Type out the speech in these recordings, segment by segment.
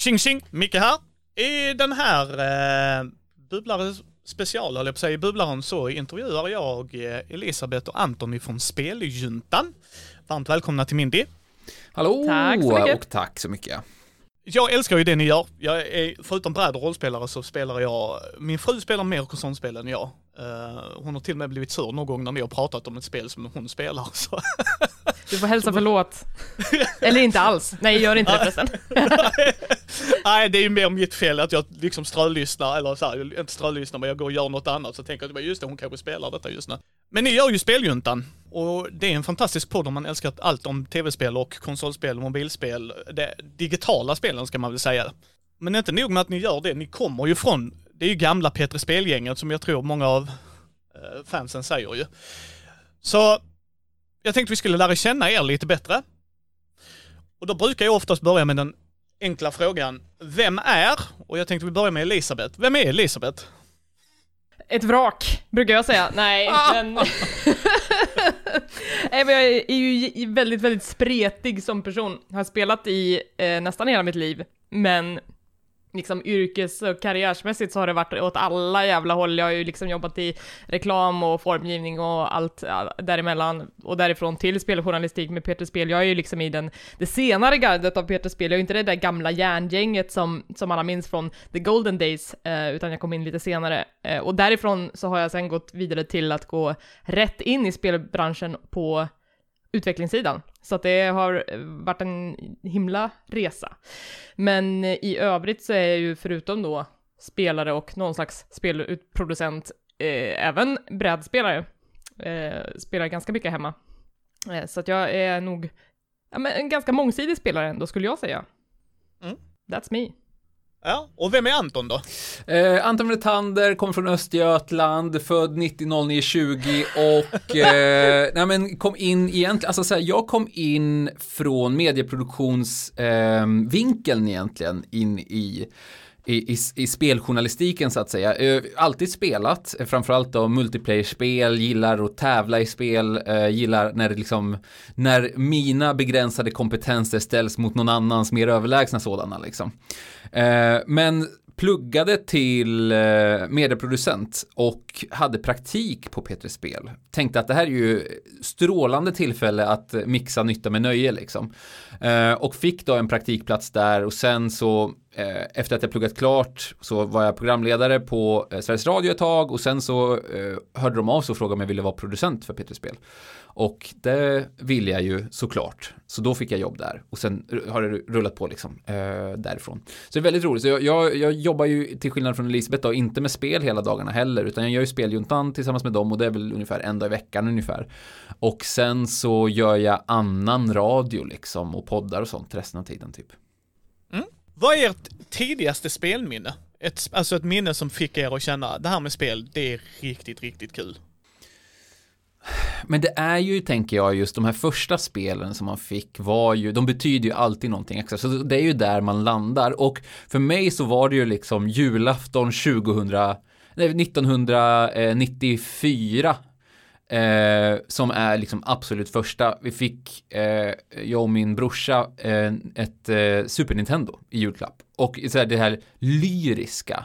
Tjing tjing, Micke här. I den här eh, Bubblare special, höll jag på att säga, i Bubblaren så intervjuar jag eh, Elisabeth och Anton ifrån Speljuntan. Varmt välkomna till Mindy. Hallå Tack så mycket. och tack så mycket. Jag älskar ju det ni gör. Jag är, förutom bräd och rollspelare så spelar jag, min fru spelar mer konsolspel än jag. Eh, hon har till och med blivit sur någon gång när ni har pratat om ett spel som hon spelar. Så. Du får hälsa förlåt. Eller inte alls. Nej, gör inte det förresten. Nej, det är ju mer mitt fel att jag liksom strölyssnar, eller så här, inte strölyssnar men jag går och gör något annat så tänker jag just det, hon kanske spelar detta just nu. Men ni gör ju Speljuntan och det är en fantastisk podd om man älskar allt om tv-spel och konsolspel och mobilspel. Det digitala spelen ska man väl säga. Men inte nog med att ni gör det, ni kommer ju från, det är ju gamla Petre Spelgänget som jag tror många av eh, fansen säger ju. Så jag tänkte vi skulle lära känna er lite bättre. Och då brukar jag oftast börja med den enkla frågan, vem är, och jag tänkte vi börjar med Elisabeth, vem är Elisabeth? Ett vrak, brukar jag säga. Nej, men... Nej, men jag är ju väldigt, väldigt spretig som person. Har spelat i eh, nästan hela mitt liv, men liksom yrkes och karriärsmässigt så har det varit åt alla jävla håll. Jag har ju liksom jobbat i reklam och formgivning och allt däremellan och därifrån till speljournalistik med Peter Spel. Jag är ju liksom i den, det senare gardet av Peter Spel. Jag är inte det där gamla järngänget som, som alla minns från the golden days, eh, utan jag kom in lite senare. Eh, och därifrån så har jag sen gått vidare till att gå rätt in i spelbranschen på utvecklingssidan. Så att det har varit en himla resa. Men i övrigt så är jag ju förutom då spelare och någon slags spelproducent eh, även brädspelare. Eh, spelar ganska mycket hemma. Eh, så att jag är nog ja, men en ganska mångsidig spelare ändå skulle jag säga. Mm. That's me. Ja, och vem är Anton då? Eh, Anton Vretander, kommer från Östergötland, född 90-09-20 och eh, nej men kom in egentligen, alltså så här, jag kom in från medieproduktionsvinkeln eh, egentligen in i i, i, i speljournalistiken så att säga. Eh, alltid spelat, eh, framförallt då multiplayer-spel, gillar att tävla i spel, eh, gillar när det liksom, när mina begränsade kompetenser ställs mot någon annans mer överlägsna sådana liksom. Eh, men pluggade till eh, medieproducent och hade praktik på P3 Spel. Tänkte att det här är ju strålande tillfälle att mixa nytta med nöje liksom. Eh, och fick då en praktikplats där och sen så Eh, efter att jag pluggat klart så var jag programledare på eh, Sveriges Radio ett tag och sen så eh, hörde de av sig och frågade om jag ville vara producent för P3 Spel. Och det ville jag ju såklart. Så då fick jag jobb där och sen har det rullat på liksom eh, därifrån. Så det är väldigt roligt. Så jag, jag, jag, jobbar ju till skillnad från Elisabeth då, inte med spel hela dagarna heller, utan jag gör ju speljuntan tillsammans med dem och det är väl ungefär en dag i veckan ungefär. Och sen så gör jag annan radio liksom och poddar och sånt resten av tiden typ. Vad är ert tidigaste spelminne? Ett, alltså ett minne som fick er att känna, det här med spel, det är riktigt, riktigt kul. Men det är ju, tänker jag, just de här första spelen som man fick var ju, de betyder ju alltid någonting extra. Så det är ju där man landar. Och för mig så var det ju liksom julafton 2000, nej, 1994 Eh, som är liksom absolut första. Vi fick, eh, jag och min brorsa, eh, ett eh, Super Nintendo i julklapp. Och så här, det här lyriska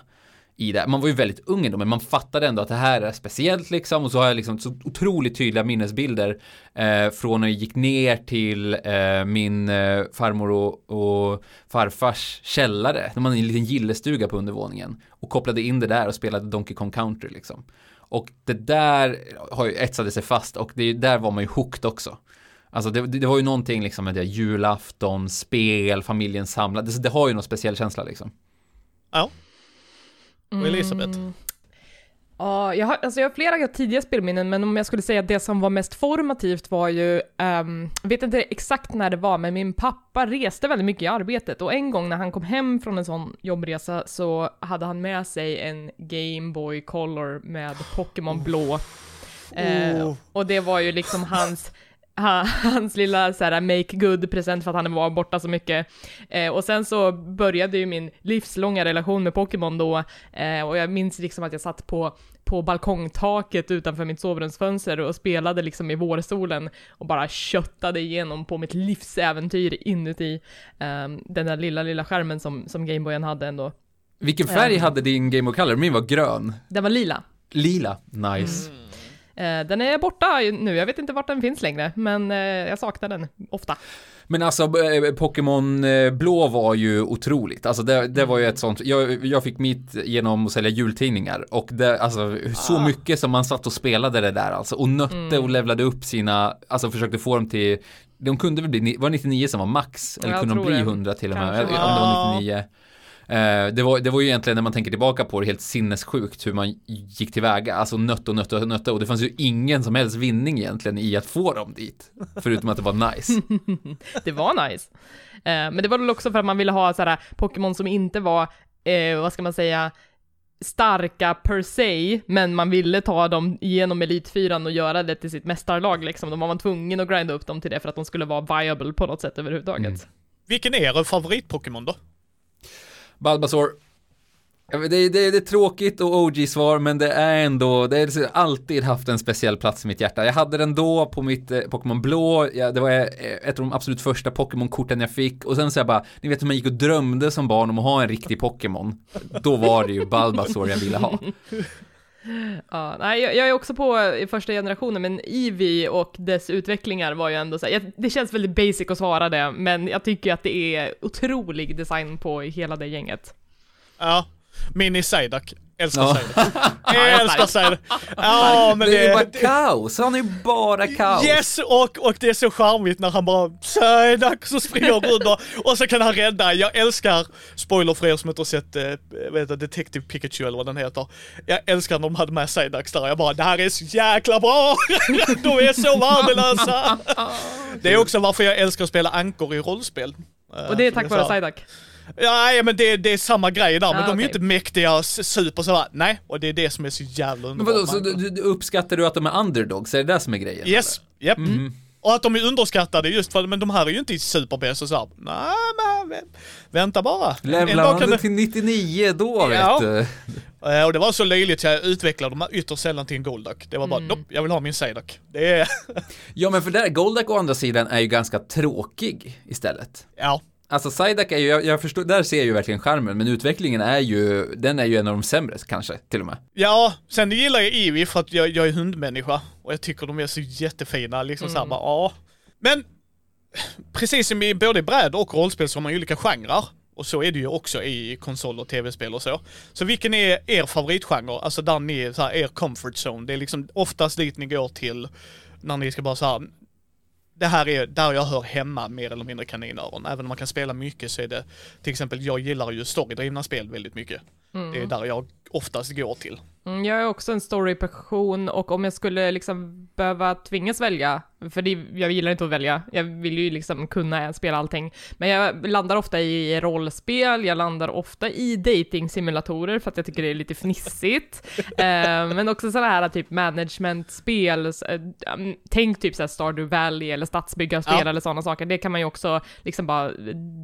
i det. Man var ju väldigt ung ändå, men man fattade ändå att det här är speciellt liksom. Och så har jag liksom så otroligt tydliga minnesbilder eh, från när jag gick ner till eh, min eh, farmor och, och, farfars källare. När man en liten gillestuga på undervåningen. Och kopplade in det där och spelade Donkey Kong Country liksom. Och det där har ju etsade sig fast och det, där var man ju hooked också. Alltså det, det var ju någonting liksom med det julafton, spel, familjen samlad. Det, det har ju någon speciell känsla liksom. Ja. Och Elisabeth? Mm. Ja, jag har, alltså jag har flera tidiga spelminnen, men om jag skulle säga att det som var mest formativt var ju, um, jag vet inte exakt när det var, men min pappa reste väldigt mycket i arbetet och en gång när han kom hem från en sån jobbresa så hade han med sig en Game Boy Color med Pokémon Blå. Uh, oh. och det var ju liksom hans hans lilla så här, make good present för att han var borta så mycket. Eh, och sen så började ju min livslånga relation med Pokémon då, eh, och jag minns liksom att jag satt på på balkongtaket utanför mitt sovrumsfönster och spelade liksom i vårsolen och bara köttade igenom på mitt livsäventyr inuti um, den där lilla, lilla skärmen som, som Gameboyen hade ändå. Vilken färg hade din Game of Color? Min var grön. Den var lila. Lila. Nice. Eh, den är borta nu, jag vet inte vart den finns längre, men eh, jag saknar den ofta. Men alltså eh, Pokémon eh, Blå var ju otroligt. Alltså det, det var ju ett sånt, jag, jag fick mitt genom att sälja jultidningar och det, alltså så mycket som man satt och spelade det där alltså och nötte och levlade upp sina, alltså försökte få dem till, de kunde väl bli, var det 99 som var max? Eller Jag kunde de bli det. 100 till och med? Kanske Om det var 99. Eh, det, var, det var ju egentligen när man tänker tillbaka på det helt sinnessjukt hur man gick tillväga, alltså nötte och nötte och nötte och det fanns ju ingen som helst vinning egentligen i att få dem dit. Förutom att det var nice. Det var nice. Eh, men det var väl också för att man ville ha sådär Pokémon som inte var, eh, vad ska man säga, starka per se, men man ville ta dem genom Elitfyran och göra det till sitt mästarlag liksom. Då var man tvungen att grinda upp dem till det för att de skulle vara viable på något sätt överhuvudtaget. Mm. Vilken är er favorit-Pokémon då? Balbasaur. Det är, det, är, det är tråkigt och OG-svar, men det är ändå, det har alltid haft en speciell plats i mitt hjärta. Jag hade den då på mitt eh, Pokémon Blå, jag, det var eh, ett av de absolut första Pokémon-korten jag fick, och sen så jag bara, ni vet hur man gick och drömde som barn om att ha en riktig Pokémon. Då var det ju Balbasaur jag ville ha. Ja, nej, jag, jag är också på i första generationen, men Eevee och dess utvecklingar var ju ändå så här, jag, det känns väldigt basic att svara det, men jag tycker att det är otrolig design på hela det gänget. Ja, Mini Psyduck. Älskar Ja. Psyduck. Älskar Psyduck. Ja, men det är ju bara kaos, han är ju bara kaos. Yes, och, och det är så charmigt när han bara Psyduck så springer han runt och, och så kan han rädda. Jag älskar, spoiler för er som inte har sett eh, Detective Pikachu eller vad den heter. Jag älskar när de hade med Psyducks där. Jag bara, det här är så jäkla bra! de är så värdelösa! det är också varför jag älskar att spela ankor i rollspel. Eh, Och det är för tack vare här- Ja, men det, det är samma grej där, men Ah, de är ju inte mäktiga, super så här. Nej, och det är det som är så jävla Men underbart. vadå, så du, du, uppskattar du att de är underdogs? Är det det som är grejen? Yes, japp. Mm. Och att de är underskattade just för, men de här är ju inte superbäst och så här. Nej, men vä- vänta bara. En Levlar man det till 99 då Ja. vet du? Eh, Och det var så löjligt, så jag utvecklade dem ytterst sällan till en Golduck. Det var bara, nope, jag vill ha min Psyduck. Det är, Ja men för där, Golduck å andra sidan är ju ganska tråkig istället. ja. Alltså Psyduck är ju, jag, jag förstår, där ser jag ju verkligen charmen, men utvecklingen är ju, den är ju en av de sämre kanske, till och med. Ja, sen gillar jag Eevee för att jag, jag är hundmänniska och jag tycker de är så jättefina, liksom såhär bara, ja. Men, precis som i både bräd och rollspel så har man ju olika genrer. Och så är det ju också i konsol och tv-spel och så. Så vilken är er favoritgenre? Alltså där ni är så här, er comfort zone. Det är liksom oftast dit ni går till när ni ska bara så här. Det här är där jag hör hemma mer eller mindre kaninöron. Även om man kan spela mycket så är det, till exempel jag gillar ju storydrivna spel väldigt mycket. Det är där jag oftast går till. Mm, jag är också en story-person och om jag skulle liksom behöva tvingas välja, för det, jag gillar inte att välja, jag vill ju liksom kunna spela allting, men jag landar ofta i rollspel, jag landar ofta i dating-simulatorer för att jag tycker det är lite fnissigt, eh, men också sådana här typ management-spel, eh, um, tänk typ såhär Stardew Valley eller stadsbyggarspel Ja. eller sådana saker, det kan man ju också liksom bara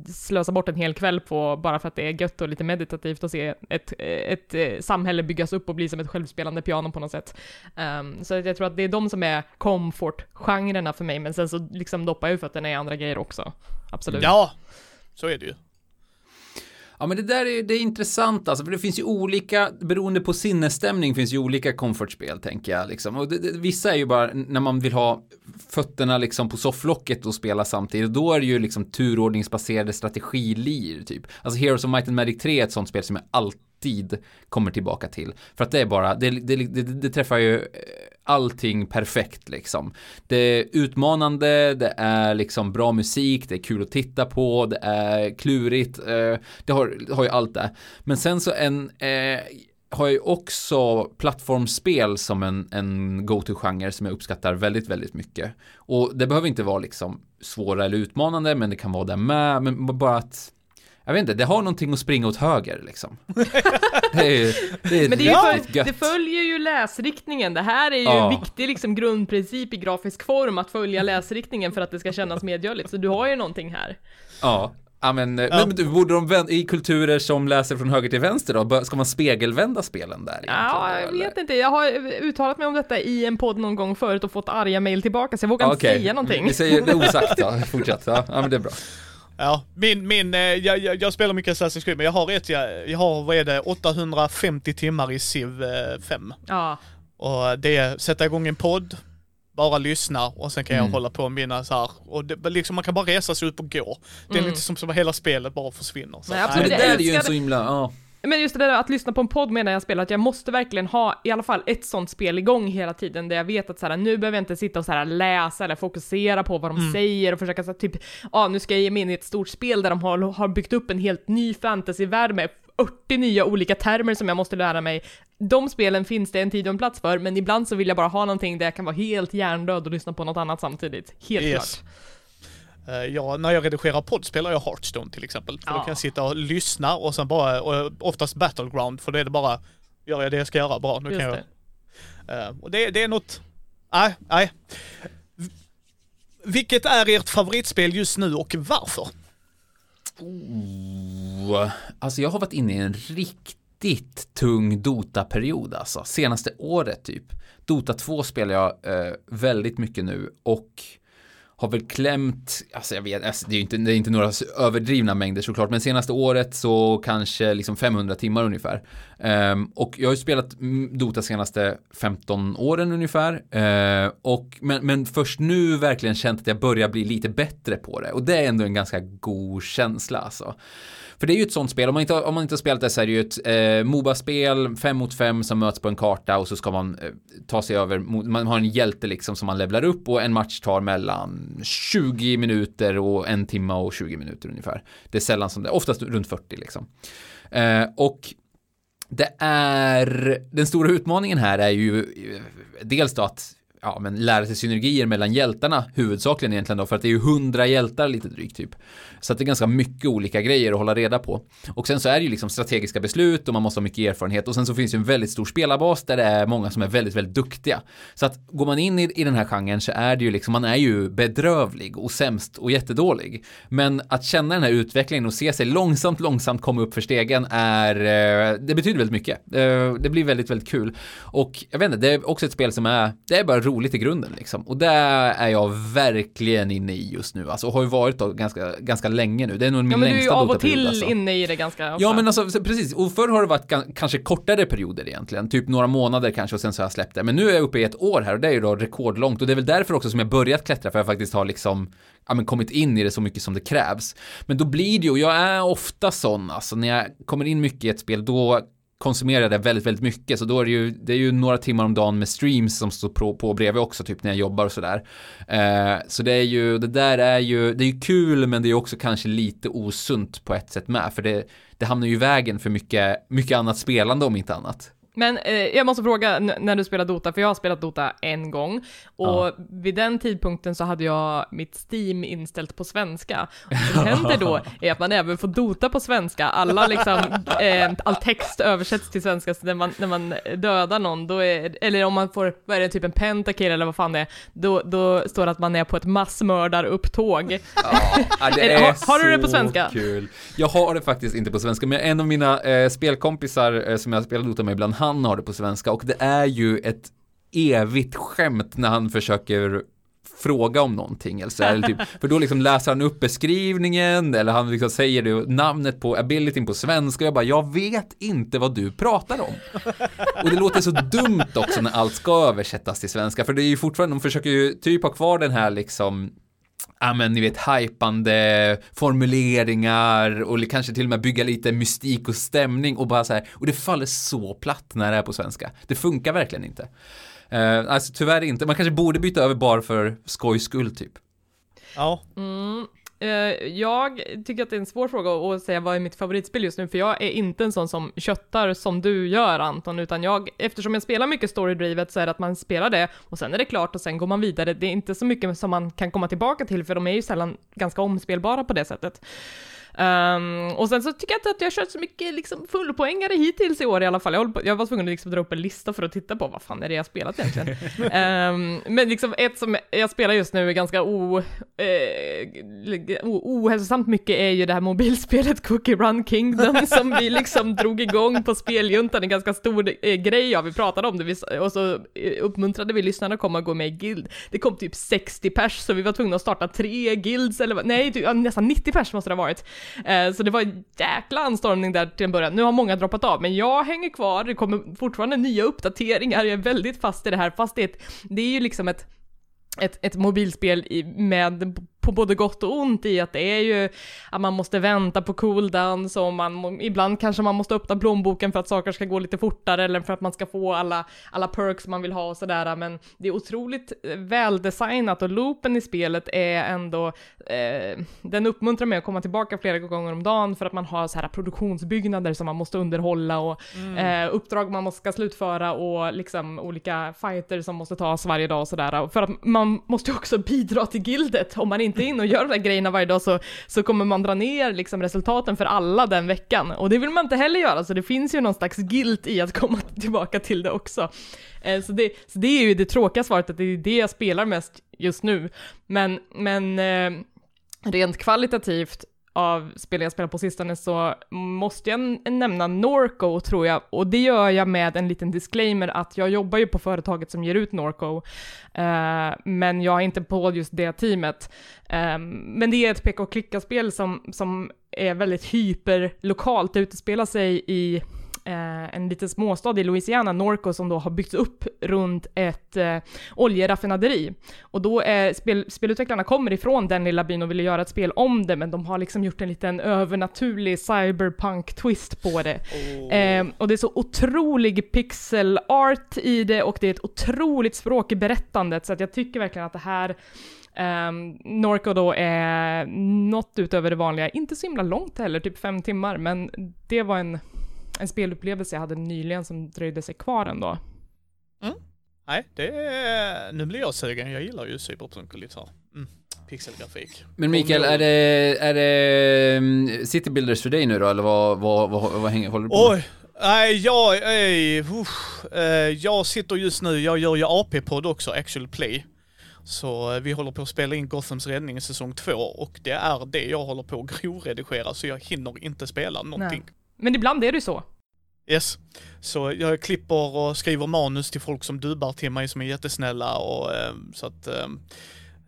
slösa bort en hel kväll på bara för att det är gött och lite meditativt att se ett, ett, eh, samhälle byggas upp och bli som ett självspelande piano på något sätt. Ehm, så att jag tror att det är de som är comfort-genrerna för mig, men sen så liksom doppar jag ju fötterna i andra grejer också. Absolut. Ja, så är det ju. Ja men det där är, det är intressant alltså, för det finns ju olika, beroende på sinnesstämning finns ju olika komfortspel tänker jag liksom. Och det, det, vissa är ju bara när man vill ha fötterna liksom på sofflocket och spela samtidigt, då är det ju liksom turordningsbaserade strategilir typ. Alltså Heroes of Might and Magic 3 är ett sånt spel som jag alltid kommer tillbaka till. För att det är bara, det, det, det, det träffar ju eh, allting perfekt liksom. Det är utmanande, det är liksom bra musik, det är kul att titta på, det är klurigt, eh, det har, det har ju allt det. Men sen så en, eh, har jag ju också plattformsspel som en, en go-to-genre som jag uppskattar väldigt, väldigt mycket. Och det behöver inte vara liksom svåra eller utmanande, men det kan vara det med, men bara att jag vet inte, det har någonting att springa åt höger liksom. Det är, det är Men det, är ju Ja, gött. det följer ju läsriktningen. Det här är ju Ja. en viktig liksom, grundprincip i grafisk form, att följa läsriktningen för att det ska kännas medgörligt. Så du har ju någonting här. Ja. Ja, men, eh, men du, borde de i kulturer som läser från höger till vänster då, ska man spegelvända spelen där? Ja, jag vet inte. Jag har uttalat mig om detta i en podd någon gång förut och fått arga mejl tillbaka, så jag vågar inte Okej, säga någonting. Vi säger det osagt då, fortsätt. Ja, ja, men det är bra. Ja, min, min, eh, jag, jag, jag spelar mycket Assassin's Creed, men jag har ett, jag, jag har, vad är det, 850 timmar i Civ eh, 5. Ja, Och det är sätta igång en podd, bara lyssna och sen kan jag Mm. hålla på med mina så här. Och det, liksom, man kan bara resa sig upp och gå. Det är Mm. lite som som hela spelet bara försvinner. Så. Nej, absolut. det där är ju en så himla, ja. Men just det där att lyssna på en podd medan jag spelar, att jag måste verkligen ha i alla fall ett sånt spel igång hela tiden där jag vet att så här, nu behöver jag inte sitta och så här, läsa eller fokusera på vad de Mm. säger och försöka så här, typ, ja ah, nu ska jag ge mig in i ett stort spel där de har, har byggt upp en helt ny fantasyvärld med 40 nya olika termer som jag måste lära mig. De spelen finns det en tid och en plats för, men ibland så vill jag bara ha någonting där jag kan vara helt hjärndöd och lyssna på något annat samtidigt. Helt Yes. klart. Eh, Ja, när jag redigerar podd spelar jag Hearthstone till exempel. För då Ja. kan jag sitta och lyssna och sen bara, och oftast Battleground, för då är det bara, gör jag det jag ska göra, bra, nu Just kan jag. det. Eh, och det, det är något, nej, nej. Vilket är ert favoritspel just nu och varför? Oh, alltså jag har varit inne i en riktigt tung Dota-period alltså. Senaste året typ. Dota 2 spelar jag eh, väldigt mycket nu och har väl klämt, alltså jag vet, alltså det är ju inte, det är inte några överdrivna mängder såklart, men senaste året så kanske liksom 500 timmar ungefär. Um, och jag har ju spelat Dota senaste 15 åren ungefär. Uh, och, men, men först nu verkligen känt att jag börjar bli lite bättre på det. Och det är ändå en ganska god känsla alltså. För det är ju ett sånt spel, om man inte, om man inte har spelat det så är det ju ett eh, Moba-spel, fem mot fem som möts på en karta och så ska man eh, ta sig över, man har en hjälte liksom som man levlar upp och en match tar mellan 20 minuter och en timme och 20 minuter ungefär. Det är sällan som det, oftast runt 40 liksom. Eh, och det är, den stora utmaningen här är ju eh, dels då att ja, men lära sig synergier mellan hjältarna huvudsakligen egentligen då, för att det är ju hundra hjältar lite drygt typ. Så att det är ganska mycket olika grejer att hålla reda på. Och sen så är det ju liksom strategiska beslut och man måste ha mycket erfarenhet och sen så finns det ju en väldigt stor spelarbas där det är många som är väldigt, väldigt duktiga. Så att går man in i, i den här genren så är det ju liksom, man är ju bedrövlig och sämst och jättedålig. Men att känna den här utvecklingen och se sig långsamt, långsamt komma upp för stegen är, eh, det betyder väldigt mycket. Eh, det blir väldigt, väldigt kul. Och jag vet inte, det är också ett spel som är, det är bara roligt i grunden liksom. Och det är jag verkligen inne i just nu, alltså och har ju varit då ganska, ganska länge nu. Det är nog min Ja men du är ju längsta av och till alltså. inne i det ganska ofta. Ja men alltså så- precis, och förr har det varit kanske kortare perioder egentligen, typ några månader kanske och sen så har jag släppt det. Men nu är jag uppe i ett år här och det är ju då rekordlångt och det är väl därför också som jag börjat klättra för jag faktiskt har liksom ja, men kommit in i det så mycket som det krävs. Men då blir det ju, och jag är ofta sån alltså, när jag kommer in mycket i ett spel då konsumerar jag det väldigt, väldigt mycket. Så då är det ju, det är ju några timmar om dagen med streams som står på, på bredvid också, typ när jag jobbar och sådär. Eh, så det är ju, det där är ju, det är ju kul, men det är också kanske lite osunt på ett sätt med, för det, det hamnar ju i vägen för mycket, mycket annat spelande om inte annat. Men eh, jag måste fråga när du spelar Dota, för jag har spelat Dota en gång och Ja. vid den tidpunkten så hade jag mitt Steam inställt på svenska. Och det som händer då är att man även får Dota på svenska. Alla liksom, eh, all text översätts till svenska, så när man, när man dödar någon, då är, eller om man får, vad är det, typ en pentakill eller vad fan det är, då, då står det att man är på ett massmördarupptåg. Ja, det är har- har du det på svenska? Kul. Jag har det faktiskt inte på svenska, men en av mina eh, spelkompisar eh, som jag spelar Dota med ibland, han har det på svenska och det är ju ett evigt skämt när han försöker fråga om någonting Alltså, eller typ, för då liksom läser han upp beskrivningen eller han liksom säger det, namnet på abilityn på svenska och jag bara, jag vet inte vad du pratar om. Och det låter så dumt också när allt ska översättas till svenska, för det är ju fortfarande, de försöker ju typ ha kvar den här liksom ja men ni vet hypande formuleringar och kanske till och med bygga lite mystik och stämning och bara så här, och det faller så platt när det är på svenska. Det funkar verkligen inte. Uh, alltså tyvärr inte, man kanske borde byta över bara för skojs skull typ. Ja. Mm. Eh, jag tycker att det är en svår fråga att säga vad är mitt favoritspel just nu, för jag är inte en sån som köttar som du gör Anton, utan jag, eftersom jag spelar mycket storydrivet så är det att man spelar det och sen är det klart och sen går man vidare. Det är inte så mycket som man kan komma tillbaka till, för de är ju sällan ganska omspelbara på det sättet. Um, och sen så tycker jag inte att jag har kört så mycket liksom fullpoängare hittills i år i alla fall. Jag, på, jag var tvungen att liksom dra upp en lista för att titta på vad fan är det jag spelat egentligen. um, men liksom ett som jag spelar just nu är ganska o, eh, ohälsosamt mycket är ju det här mobilspelet Cookie Run Kingdom som vi liksom drog igång på speljuntan, en ganska stor eh, grej ja, vi pratade om det och så eh, uppmuntrade vi lyssnarna att komma och gå med i guild. Det kom typ 60 pers så vi var tvungna att starta tre guilds eller nej, typ, nästan 90 pers måste det ha varit. Eh, så det var en jäkla anstormning där till en början. Nu har många droppat av, men jag hänger kvar, det kommer fortfarande nya uppdateringar, jag är väldigt fast i det här, fast det är, ett, det är ju liksom ett ett, ett mobilspel med på både gott och ont i att det är ju att man måste vänta på cooldowns och man, ibland kanske man måste öppna plånboken för att saker ska gå lite fortare eller för att man ska få alla, alla perks man vill ha och sådär, men det är otroligt eh, väldesignat och loopen i spelet är ändå, eh, den uppmuntrar mig att komma tillbaka flera gånger om dagen för att man har så här produktionsbyggnader som man måste underhålla och mm. eh, uppdrag man ska slutföra och liksom olika fighter som måste tas varje dag och sådär, för att man måste också bidra till gildet om man inte inte in och gör de där grejerna varje dag så, så kommer man dra ner liksom resultaten för alla den veckan. Och det vill man inte heller göra, så det finns ju någon slags guilt i att komma tillbaka till det också. Eh, så, det, så det är ju det tråkiga svaret, att det är det jag spelar mest just nu. Men, men eh, rent kvalitativt av spel jag spelat på sistone så måste jag nämna Norco tror jag, och det gör jag med en liten disclaimer att jag jobbar ju på företaget som ger ut Norco, eh, men jag är inte på just det teamet. Eh, men det är ett peka och klicka-spel som, som är väldigt hyperlokalt, det utspelar sig i eh, en liten småstad i Louisiana, Norco, som då har byggts upp runt ett eh, oljeraffinaderi. Och då är spel, spelutvecklarna kommer ifrån den lilla byn och ville göra ett spel om det, men de har liksom gjort en liten övernaturlig cyberpunk-twist på det. Oh. Eh, och det är så otrolig pixel art i det och det är ett otroligt språk i berättandet, så att jag tycker verkligen att det här Um, Norco då är något utöver det vanliga, inte så himla långt heller, typ fem timmar, men det var en en spelupplevelse jag hade nyligen som dröjde sig kvar ändå. Mm. Nej, det är, nu blir jag sugen. Jag gillar ju cyberpunk och lite så mm. pixelgrafik. Men Mikael, är det, är det um, City Builders för dig nu då, eller vad, vad, vad, vad hänger, håller du på med? Oj, nej, jag, ej, uh, jag sitter just nu, jag gör ju AP-podd också, Actual Play. Så eh, vi håller på att spela in Gothams räddning säsong två och det är det jag håller på att grovredigera så jag hinner inte spela någonting. Nej. Men ibland är det så. Yes. Så jag klipper och skriver manus till folk som dubbar till mig som är jättesnälla och eh, så att eh,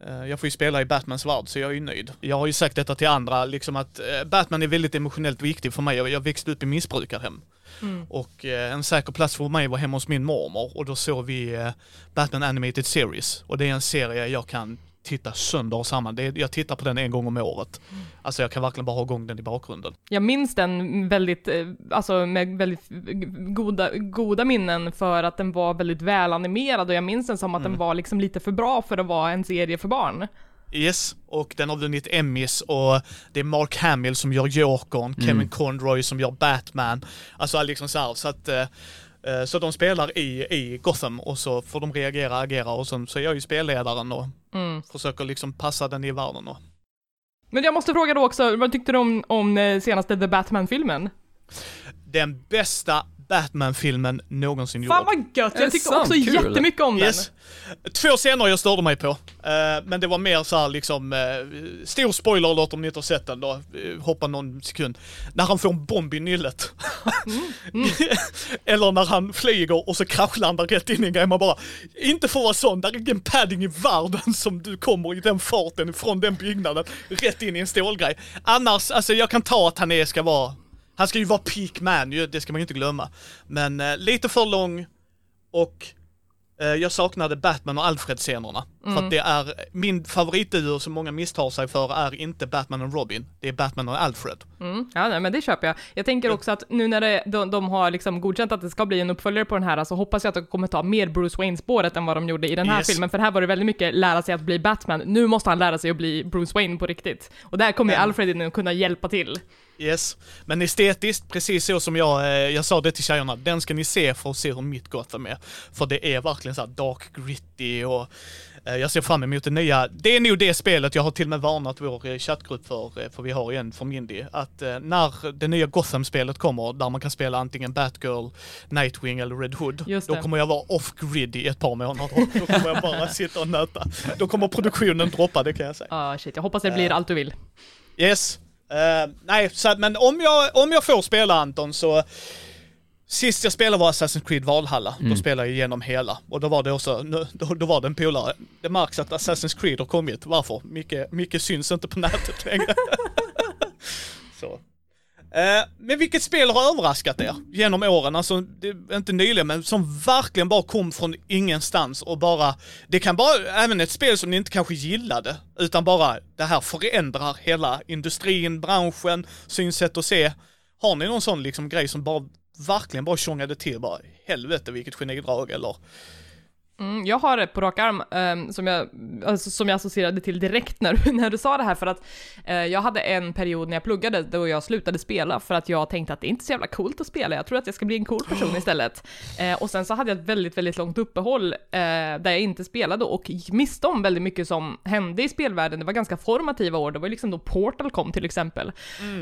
eh, jag får ju spela i Batmans värld så jag är ju nöjd. Jag har ju sagt detta till andra, liksom att eh, Batman är väldigt emotionellt viktig för mig. Jag, jag växte upp i missbrukarhem. Mm. Och eh, en säker plats för mig var hemma hos min mormor och då såg vi eh, Batman Animated Series. Och det är en serie jag kan titta sönder och samman. Det är, jag tittar på den en gång om året. Mm. Alltså jag kan verkligen bara ha igång den i bakgrunden. Jag minns den väldigt, eh, alltså med väldigt goda, goda minnen för att den var väldigt välanimerad och jag minns den som att mm. den var liksom lite för bra för att vara en serie för barn. Yes, och den har vunnit Emmys och det är Mark Hamill som gör Jokern, mm. Kevin Conroy som gör Batman. Alltså liksom så här, så att eh, så de spelar i, i Gotham och så får de reagera, agera och så, så är jag ju spelledaren och mm. försöker liksom passa den i världen. Och. Men jag måste fråga då också, vad tyckte du om, om eh, senaste The Batman-filmen? Den bästa Batman-filmen någonsin gjord. Fan vad gött, jag tyckte också Kul. jättemycket om yes. den. Två scener jag störde mig på, uh, men det var mer så här liksom, uh, stor spoiler alert om ni inte har sett den då, uh, hoppa någon sekund. När han får en bomb i nyllet. Mm. Mm. Eller när han flyger och så kraschlandar rätt in i en grej, man bara, inte för att vara sån, där är ingen padding i världen som du kommer i den farten från den byggnaden, rätt in i en stålgrej. Annars, alltså jag kan ta att han är, ska vara han ska ju vara peak man ju, det ska man ju inte glömma. Men eh, lite för lång och eh, jag saknade Batman och Alfred-scenerna. Mm. För att det är, min favoritduo som många misstar sig för är inte Batman och Robin, det är Batman och Alfred. Mm. Ja, nej, men det köper jag. Jag tänker också att nu när det, de, de, har liksom godkänt att det ska bli en uppföljare på den här, så hoppas jag att de kommer ta mer Bruce Wayne-spåret än vad de gjorde i den här yes. filmen, för här var det väldigt mycket lära sig att bli Batman. Nu måste han lära sig att bli Bruce Wayne på riktigt. Och där kommer ju Alfred in och kunna hjälpa till. Yes, men estetiskt, precis så som jag, eh, jag sa det till tjejerna, den ska ni se för att se hur mitt Gotham är. För det är verkligen så här dark gritty och eh, jag ser fram emot det nya. Det är nog det spelet jag har till och med varnat vår eh, chattgrupp för, för vi har en från Mindy, att när det nya Gotham-spelet kommer, där man kan spela antingen Batgirl, Nightwing eller Red Hood, då kommer jag vara off-grid i ett par månader. Då kommer jag bara sitta och nöta. Då kommer produktionen droppa, det kan jag säga. Ah shit, jag hoppas det blir allt du vill. Yes. Eh, nej, så att, men om jag, om jag får spela Anton så Sist jag spelade var Assassin's Creed Valhalla. Då spelade jag igenom hela. Och då var det också, då, då var det en polare. Det märks att Assassin's Creed har kommit. Varför? Mycket, mycket syns inte på nätet längre. Eh, men vilket spel har överraskat er genom åren? Alltså, det inte nyligen, men som verkligen bara kom från ingenstans och bara, det kan vara även ett spel som ni inte kanske gillade, utan bara det här förändrar hela industrin, branschen, synsätt och se. Har ni någon sån liksom grej som bara verkligen bara tjongade till bara, helvete vilket genidrag eller? Mm, jag har ett på rak arm ehm, som, jag, alltså, som jag associerade till direkt när, när du sa det här för att eh, jag hade en period när jag pluggade då jag slutade spela för att jag tänkte att det är inte så jävla coolt att spela, jag tror att jag ska bli en cool person istället. Eh, och sen så hade jag ett väldigt, väldigt långt uppehåll eh, där jag inte spelade och gick miste om väldigt mycket som hände i spelvärlden. Det var ganska formativa år, det var liksom då Portal kom till exempel.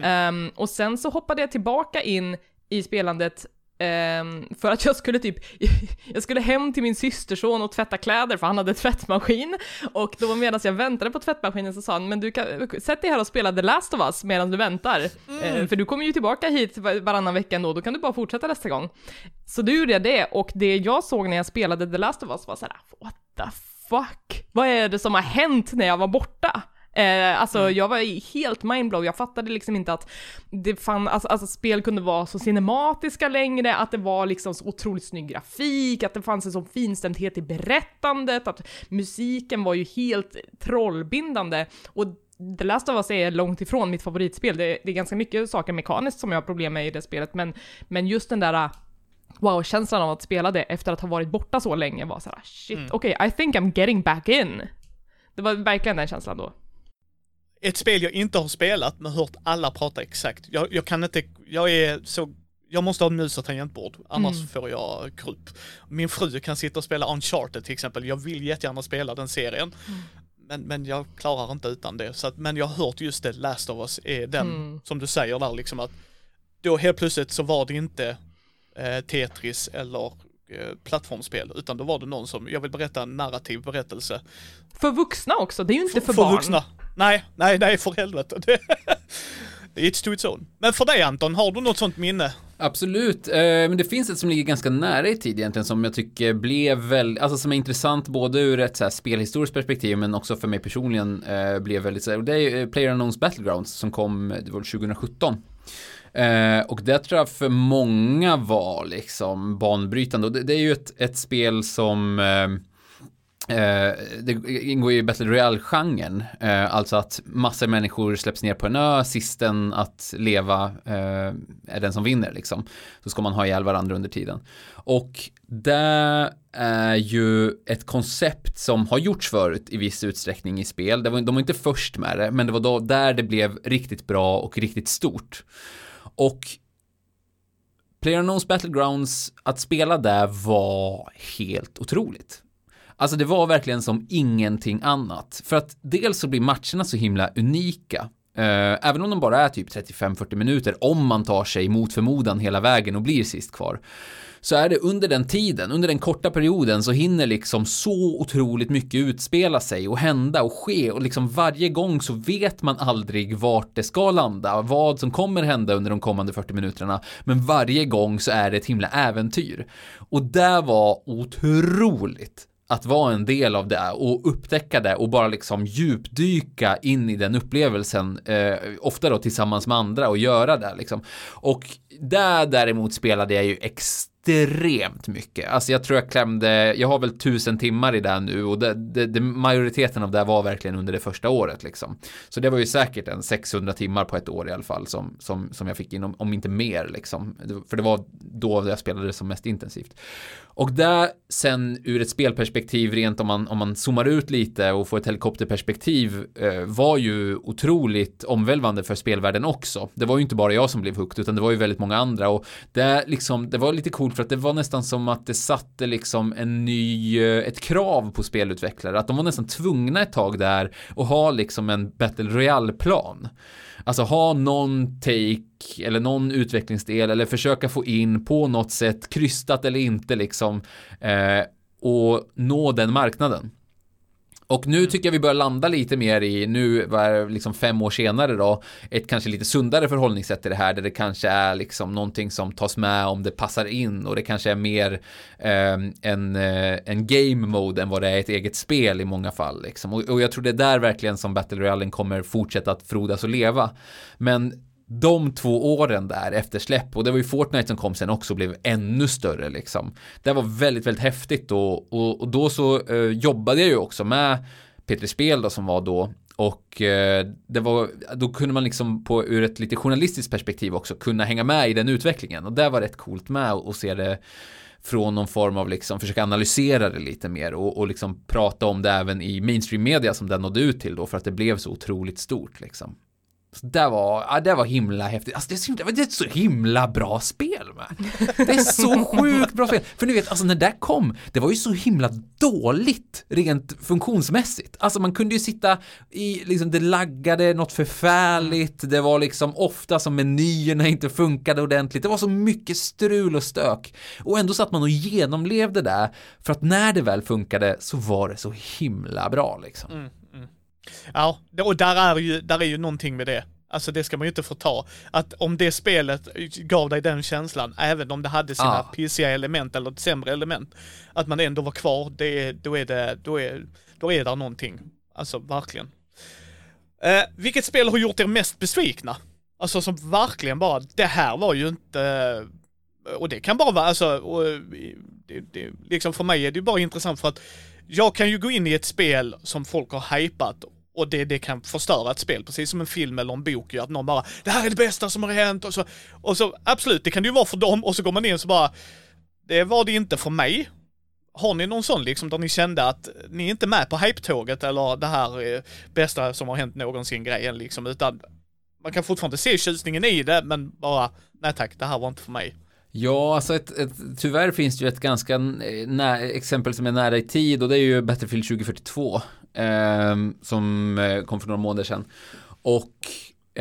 Ehm, och sen så hoppade jag tillbaka in i spelandet Ehm, för att jag skulle typ, jag skulle hem till min systerson och tvätta kläder för han hade tvättmaskin. Och då medan jag väntade på tvättmaskinen så sa han, men du kan, sätt dig här och spela The Last of Us medan du väntar. Eh, för du kommer ju tillbaka hit var- varannan vecka ändå, då kan du bara fortsätta nästa gång. Så då gjorde jag det, och det jag såg när jag spelade The Last of Us var såhär, what the fuck? Vad är det som har hänt när jag var borta? Eh, alltså jag var helt mindblow, jag fattade liksom inte att det fann, alltså, alltså spel kunde vara så cinematiska längre, att det var liksom så otroligt snygg grafik, att det fanns en sån finstämdhet i berättandet, att musiken var ju helt trollbindande. Och The Last of Us är långt ifrån mitt favoritspel, det, det är ganska mycket saker mekaniskt som jag har problem med i det spelet, men, men just den där wow-känslan av att spela det efter att ha varit borta så länge var såhär shit, okej, I think I'm getting back in. Det var verkligen den känslan då. Ett spel jag inte har spelat men hört alla prata exakt. Jag, jag kan inte, jag är så, jag måste ha en mus och tangentbord, annars får jag krupp. Min fru kan sitta och spela Uncharted till exempel, jag vill jättegärna spela den serien. Men, men jag klarar inte utan det. Så att, men jag har hört just det, Last of Us är den, som du säger där liksom att då helt plötsligt så var det inte eh, Tetris eller eh, plattformsspel, utan då var det någon som, jag vill berätta en narrativ berättelse. För vuxna också, det är ju inte för, barn. vuxna. Nej, nej, nej för helvete. Det, det är ett stort its. Men för dig Anton, har du något sånt minne? Absolut, eh, men det finns ett som ligger ganska nära i tid egentligen som jag tycker blev väldigt, alltså som är intressant både ur ett så här spelhistoriskt perspektiv men också för mig personligen eh, blev väldigt så här, och det är ju eh, Unknowns Battlegrounds som kom, det var 2017. Eh, och det tror jag för många var liksom banbrytande och det, det är ju ett, ett spel som Eh, Eh, det ingår ju i Battle Royale-genren, eh, alltså att massor människor släpps ner på en ö, sisten att leva eh, är den som vinner liksom. Så ska man ha ihjäl varandra under tiden. Och det är ju ett koncept som har gjorts förut i viss utsträckning i spel. Det var, de var inte först med det, men det var då där det blev riktigt bra och riktigt stort. Och PlayerUnknown's Battlegrounds, att spela där var helt otroligt. Alltså det var verkligen som ingenting annat. För att dels så blir matcherna så himla unika. Eh, även om de bara är typ 35-40 minuter, om man tar sig mot förmodan hela vägen och blir sist kvar. Så är det under den tiden, under den korta perioden, så hinner liksom så otroligt mycket utspela sig och hända och ske och liksom varje gång så vet man aldrig vart det ska landa, vad som kommer hända under de kommande 40 minuterna. Men varje gång så är det ett himla äventyr. Och det var otroligt att vara en del av det och upptäcka det och bara liksom djupdyka in i den upplevelsen, eh, ofta då tillsammans med andra och göra det liksom. Och där däremot spelade jag ju extremt extremt mycket. Alltså jag tror jag klämde, jag har väl tusen timmar i det nu och det, det, det, majoriteten av det var verkligen under det första året liksom. Så det var ju säkert en 600 timmar på ett år i alla fall som, som, som jag fick in, om, om inte mer liksom. För det var då jag spelade som mest intensivt. Och där sen ur ett spelperspektiv rent om man, om man zoomar ut lite och får ett helikopterperspektiv eh, var ju otroligt omvälvande för spelvärlden också. Det var ju inte bara jag som blev hooked utan det var ju väldigt många andra och det liksom, det var lite coolt för att det var nästan som att det satte liksom en ny, eh, ett krav på spelutvecklare, att de var nästan tvungna ett tag där och ha liksom en Battle Royale-plan. Alltså ha någon take eller någon utvecklingsdel eller försöka få in på något sätt krystat eller inte liksom eh, och nå den marknaden. Och nu tycker jag vi börjar landa lite mer i, nu var liksom fem år senare då, ett kanske lite sundare förhållningssätt till det här, där det kanske är liksom någonting som tas med om det passar in och det kanske är mer eh, en, en game mode än vad det är ett eget spel i många fall. Liksom. Och, och jag tror det är där verkligen som Battle Royale kommer fortsätta att frodas och leva. Men de två åren där efter släpp och det var ju Fortnite som kom sen också och blev ännu större liksom. Det var väldigt, väldigt häftigt och, och, och då så eh, jobbade jag ju också med Petri Spel då som var då och eh, det var, då kunde man liksom på ur ett lite journalistiskt perspektiv också kunna hänga med i den utvecklingen och det var rätt coolt med och se det från någon form av liksom försöka analysera det lite mer och, och liksom prata om det även i mainstream media som den nådde ut till då för att det blev så otroligt stort liksom. Så det var, ja, det var himla häftigt. Alltså det är, så, det är ett så himla bra spel med. Det är så sjukt bra spel. För ni vet, alltså när det kom, det var ju så himla dåligt rent funktionsmässigt. Alltså man kunde ju sitta i, liksom det laggade något förfärligt, det var liksom ofta som menyerna inte funkade ordentligt, det var så mycket strul och stök. Och ändå satt man och genomlevde det, för att när det väl funkade så var det så himla bra liksom. Mm. Ja, och där är ju, där är ju någonting med det. Alltså det ska man ju inte få ta. Att om det spelet gav dig den känslan, även om det hade sina ah. pissiga element eller sämre element, att man ändå var kvar, det, då är det, då är, då är det någonting. Alltså verkligen. Eh, vilket spel har gjort er mest besvikna? Alltså som verkligen bara, det här var ju inte, och det kan bara vara, alltså, och, det, det, liksom för mig är det ju bara intressant för att jag kan ju gå in i ett spel som folk har hypat och det, det kan förstöra ett spel, precis som en film eller en bok gör, att någon bara Det här är det bästa som har hänt och så, och så absolut, det kan det ju vara för dem och så går man in och så bara Det var det inte för mig. Har ni någon sån liksom där ni kände att ni är inte med på hype-tåget eller det här bästa som har hänt någonsin grejen liksom, utan man kan fortfarande se tjusningen i det, men bara nej tack, det här var inte för mig. Ja, alltså ett, ett, tyvärr finns det ju ett ganska nä, exempel som är nära i tid och det är ju Battlefield 2042 ehm, eh, som kom för några månader sedan och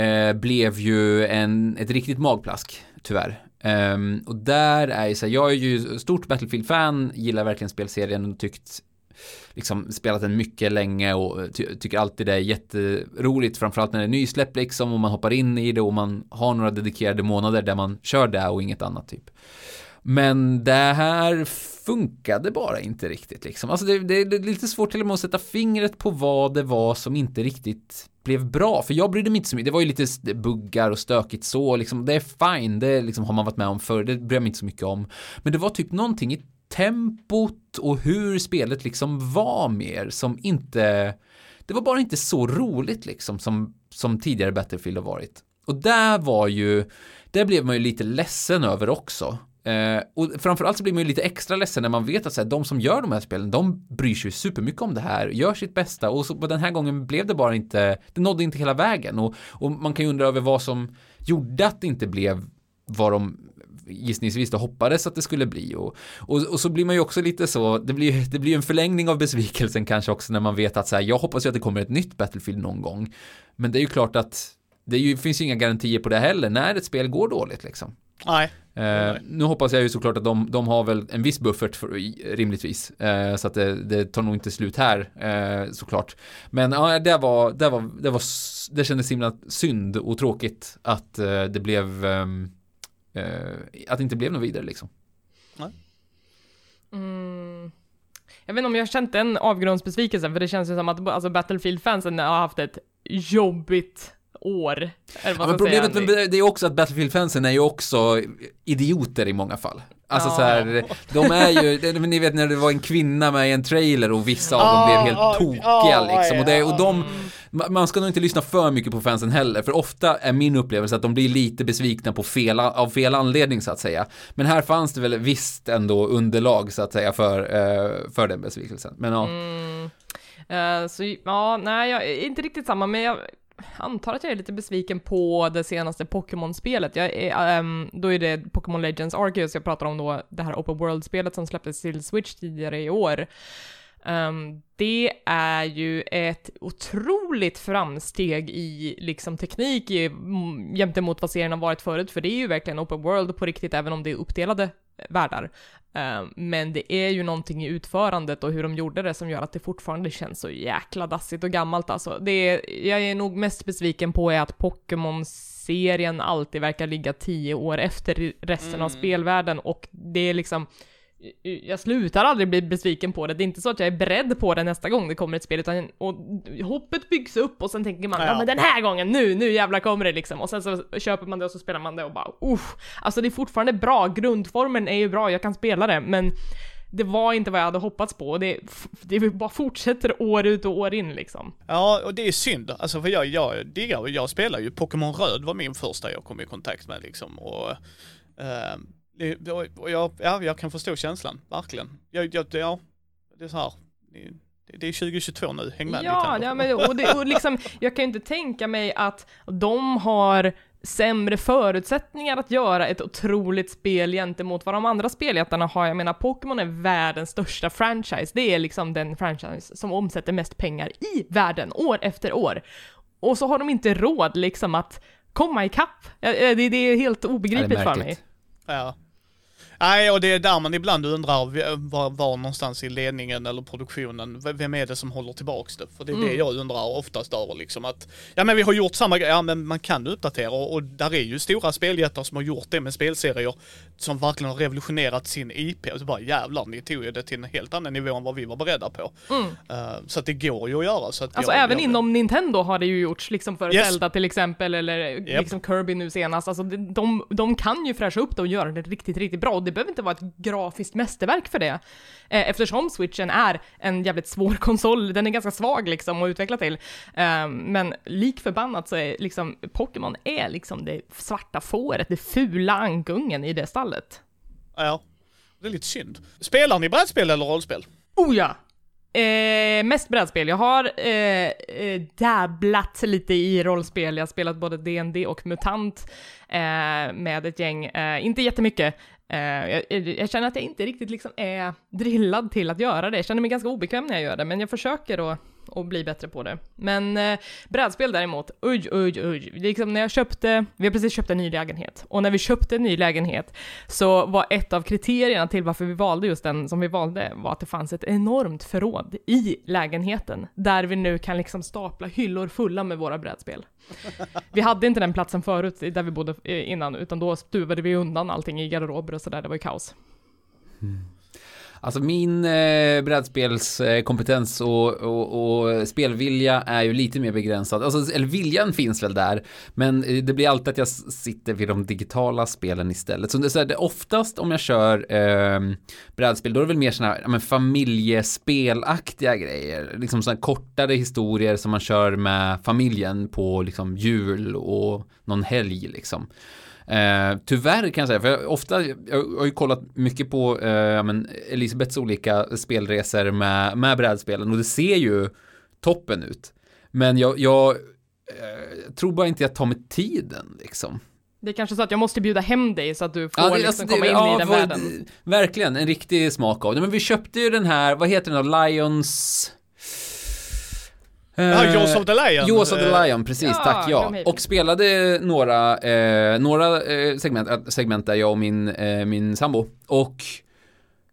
eh, blev ju en, ett riktigt magplask tyvärr. Um, och där är ju så här, jag är ju stort Battlefield-fan, gillar verkligen spelserien och tyckt liksom spelat den mycket länge och eh, ty tycker alltid det är jätteroligt, framförallt när det är nysläpp liksom och man hoppar in i det och man har några dedikerade månader där man kör det och inget annat typ. Men det här funkade bara inte riktigt liksom. Alltså det, det, det, är lite svårt till och med att sätta fingret på vad det var som inte riktigt blev bra. För jag brydde mig inte så mycket. Det var ju lite buggar och stökigt så liksom. Det är fine. Det liksom har man varit med om förr. Det bryr jag mig inte så mycket om. Men det var typ någonting i tempot och hur spelet liksom var mer som inte det var bara inte så roligt liksom som, som tidigare Battlefield har varit. Och där var ju, där blev man ju lite ledsen över också. Eh, och framförallt så blir man ju lite extra ledsen när man vet att så här, de som gör de här spelen, de bryr sig supermycket om det här, gör sitt bästa och så, den här gången blev det bara inte, det nådde inte hela vägen och, och man kan ju undra över vad som gjorde att det inte blev vad de gissningsvis då hoppades att det skulle bli och, och, och, så blir man ju också lite så, det blir, det blir en förlängning av besvikelsen kanske också när man vet att så här, jag hoppas ju att det kommer ett nytt Battlefield någon gång. Men det är ju klart att det ju, finns ju inga garantier på det heller när ett spel går dåligt liksom. Nej. Eh, nu hoppas jag ju såklart att de, de har väl en viss buffert för, rimligtvis. Eh, så att det, det, tar nog inte slut här eh, såklart. Men ja, det var, det var, det var, det kändes himla synd och tråkigt att eh, det blev eh, att det inte blev något vidare liksom. Nej. Mm. Jag vet inte om jag har känt den avgrundsbesvikelsen, för det känns ju som att alltså, Battlefield-fansen har haft ett jobbigt år. Ja, men problemet med det är också att Battlefield-fansen är ju också idioter i många fall. Alltså Ja. så här, de är ju, ni vet när det var en kvinna med i en trailer och vissa av dem blev helt tokiga liksom. Och, det, och de, man ska nog inte lyssna för mycket på fansen heller, för ofta är min upplevelse att de blir lite besvikna på fel, av fel anledning så att säga. Men här fanns det väl visst ändå underlag så att säga för, eh, för den besvikelsen. Men ja, Mm. Uh, så ja, nej, jag är inte riktigt samma, men jag antar att jag är lite besviken på det senaste Pokémon-spelet. Um, då är det Pokémon Legends Arceus jag pratar om då, det här Open World-spelet som släpptes till Switch tidigare i år. Ehm, det är ju ett otroligt framsteg i liksom teknik i, mm, jämte mot vad serien har varit förut, för det är ju verkligen open world på riktigt, även om det är uppdelade eh, världar. Ehm, men det är ju någonting i utförandet och hur de gjorde det som gör att det fortfarande känns så jäkla dassigt och gammalt alltså. Det jag är nog mest besviken på är att Pokémon-serien alltid verkar ligga tio år efter resten av spelvärlden och det är liksom jag slutar aldrig bli besviken på det. Det är inte så att jag är beredd på det nästa gång det kommer ett spel, utan och hoppet byggs upp och sen tänker man ja. Ja. men den här gången, nu, nu jävlar kommer det liksom. Och sen så köper man det och så spelar man det och bara usch. Alltså det är fortfarande bra, grundformen är ju bra, jag kan spela det, men det var inte vad jag hade hoppats på och det, det bara fortsätter år ut och år in liksom. Ja, och det är synd. Alltså för jag, jag diggar, jag spelar ju Pokémon Röd var min första jag kom i kontakt med liksom. Och, eh, det- och jag, ja, jag kan förstå känslan, verkligen. Jag, jag, ja, det är så här. Det, det är 2022 nu, häng med Ja, lite. ja men och, det, och liksom, jag kan ju inte tänka mig att de har sämre förutsättningar att göra ett otroligt spel gentemot vad de andra speljättarna har. Jag menar, Pokémon är världens största franchise. Det är liksom den franchise som omsätter mest pengar i världen, år efter år. Och så har de inte råd liksom att komma ikapp. Ja, Det, det är helt obegripligt för mig. Ja. Nej, och det är där man ibland undrar var, var någonstans i ledningen eller produktionen, vem är det som håller tillbaks det? För det är det Mm. jag undrar oftast över liksom att, ja men vi har gjort samma grej, ja men man kan uppdatera och, och där är ju stora speljättar som har gjort det med spelserier som verkligen har revolutionerat sin IP och så bara jävlar, ni tog ju det till en helt annan nivå än vad vi var beredda på. Mm. Eh, så att det går ju att göra. Så att Alltså jag, även jag, inom Nintendo har det ju gjorts, liksom för Yes. Zelda till exempel, eller liksom Kirby nu senast. Alltså de, de, de kan ju fräscha upp det och göra det riktigt, riktigt bra. Det behöver inte vara ett grafiskt mästerverk för det. Eh, eftersom switchen är en jävligt svår konsol, den är ganska svag liksom att utveckla till. Eh, men lik förbannat så är liksom Pokémon är liksom det svarta fåret, det fula ankungen i det stallet. Ja, det är lite synd. Spelar ni brädspel eller rollspel? Oh ja! Eh, mest brädspel. Jag har eh, eh, dabblat lite i rollspel. Jag har spelat både D&D och MUTANT eh, med ett gäng. Eh, inte jättemycket. Eh, jag, jag känner att jag inte riktigt liksom är drillad till att göra det. Jag känner mig ganska obekväm när jag gör det, men jag försöker att, att bli bättre på det. Men eh, brädspel däremot, uj, uj, uj. Liksom när jag köpte, vi har precis köpt en ny lägenhet, och när vi köpte en ny lägenhet så var ett av kriterierna till varför vi valde just den som vi valde var att det fanns ett enormt förråd i lägenheten där vi nu kan liksom stapla hyllor fulla med våra brädspel. Vi hade inte den platsen förut där vi bodde eh, innan, utan då stuvade vi undan allting i garderober och sådär, det var ju kaos. Alltså min eh, brädspelskompetens och, och, och spelvilja är ju lite mer begränsad. Alltså, eller viljan finns väl där, men eh, det blir alltid att jag sitter vid de digitala spelen istället. Så det är, så här, det oftast om jag kör eh, brädspel, då är det väl mer sådana här men familjespelaktiga grejer. Liksom sådana kortare historier som man kör med familjen på liksom jul och någon helg liksom. Eh, tyvärr kan jag säga, för jag, ofta, jag har ju kollat mycket på eh, men Elisabeths olika spelresor med, med brädspelen och det ser ju toppen ut. Men jag, jag eh, tror bara inte jag tar mig tiden liksom. Det är kanske så att jag måste bjuda hem dig så att du får Ja, det- liksom alltså, det- komma in ja, i den världen. Verkligen, en riktig smak av det. Men vi köpte ju den här, vad heter den då, Lions... Ja, Eh, Jaws of the Lion. Jaws of the Eh, Lion, precis, Ja, tack ja. Och spelade några, eh, några eh, segment, segment där jag och min, eh, min sambo. Och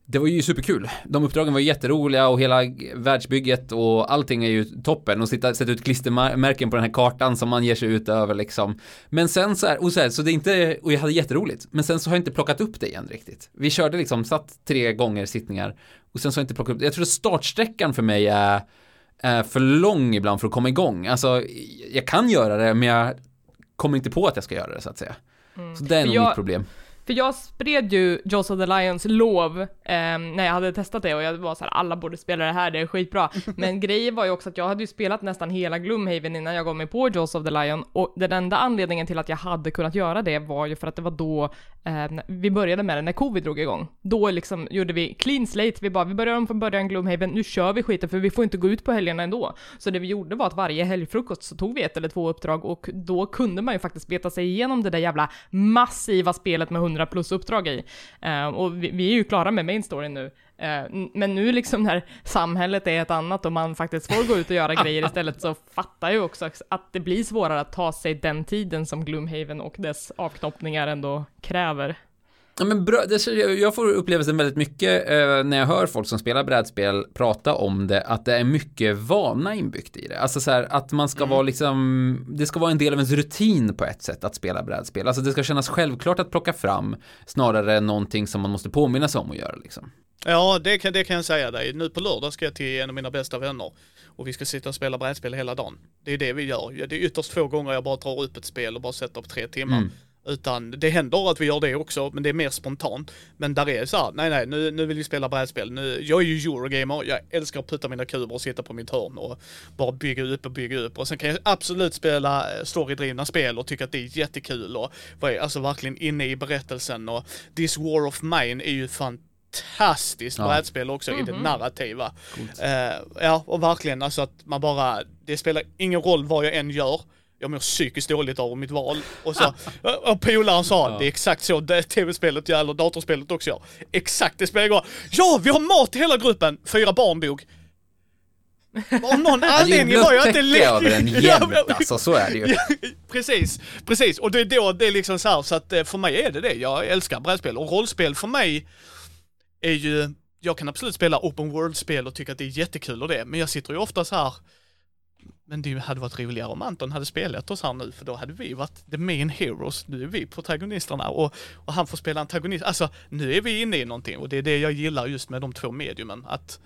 det var ju superkul. De uppdragen var jätteroliga och hela världsbygget och allting är ju toppen. Och sitta, sätta ut klistermärken på den här kartan som man ger sig ut över liksom. Men sen så här, och så här, så det är inte, och jag hade jätteroligt. Men sen så har jag inte plockat upp det igen riktigt. Vi körde liksom, satt tre gånger sittningar. Och sen så har jag inte plockat upp det. Jag tror att startsträckan för mig är är för lång ibland för att komma igång. Alltså, jag kan göra det, men jag kommer inte på att jag ska göra det så att säga. Så det är nog jag- mitt problem. För jag spred ju Jaws of the Lions lov eh, när jag hade testat det och jag var så här, alla borde spela det här, det är skitbra. Men grejen var ju också att jag hade ju spelat nästan hela Gloomhaven innan jag gav mig på Jaws of the Lion och den enda anledningen till att jag hade kunnat göra det var ju för att det var då eh, vi började med det, när covid drog igång. Då liksom gjorde vi clean slate, vi bara, vi börjar om från början Gloomhaven, nu kör vi skiten för vi får inte gå ut på helgerna ändå. Så det vi gjorde var att varje helgfrukost så tog vi ett eller två uppdrag och då kunde man ju faktiskt beta sig igenom det där jävla massiva spelet med 100 plus uppdrag i. Eh, och vi, vi, är ju klara med main story nu. Eh, men nu liksom när samhället är ett annat och man faktiskt får gå ut och göra grejer istället så fattar jag också att det blir svårare att ta sig den tiden som Gloomhaven och dess avknoppningar ändå kräver. Ja, men bra, det, jag får upplevelsen väldigt mycket eh, när jag hör folk som spelar brädspel prata om det, att det är mycket vana inbyggt i det. Alltså så här, att man ska mm. vara liksom, det ska vara en del av ens rutin på ett sätt att spela brädspel. Alltså det ska kännas självklart att plocka fram, snarare än någonting som man måste påminna sig om att göra liksom. Ja, det kan, det kan jag säga dig. Nu på lördag ska jag till en av mina bästa vänner och vi ska sitta och spela brädspel hela dagen. Det är det vi gör. Det är ytterst få gånger jag bara drar upp ett spel och bara sätter upp tre timmar. Mm. Utan det händer att vi gör det också, men det är mer spontant. Men där är så här, nej nej, nu, nu vill vi spela brädspel. Nu, jag är ju Eurogamer, jag älskar att putta mina kuber och sitta på mitt hörn och bara bygga upp och bygga upp. Och sen kan jag absolut spela eh, storydrivna spel och tycka att det är jättekul och vara alltså verkligen inne i berättelsen. Och This War of Mine är ju fantastiskt ja. brädspel också mm -hmm. i det mhm. narrativa. Uh, ja, och verkligen alltså att man bara, det spelar ingen roll vad jag än gör jag mår psykiskt dåligt av mitt val. Och så, och polaren sa, ja. det är exakt så det tv-spelet eller datorspelet också gör. Exakt, det spelar igår. Ja, vi har mat i hela gruppen! Fyra barn dog. Av någon anledning var jag inte lika... över en jämt alltså, så är det ju. precis, precis. Och det är då det är liksom så här, så att eh, för mig är det det. Jag älskar brädspel och rollspel för mig är ju, jag kan absolut spela open world-spel och tycka att det är jättekul och det, men jag sitter ju ofta så här men det hade varit roligare om Anton hade spelat oss här nu, för då hade vi varit the main heroes. Nu är vi protagonisterna och, och han får spela antagonist. Alltså, nu är vi inne i någonting och det är det jag gillar just med de två mediumen. Att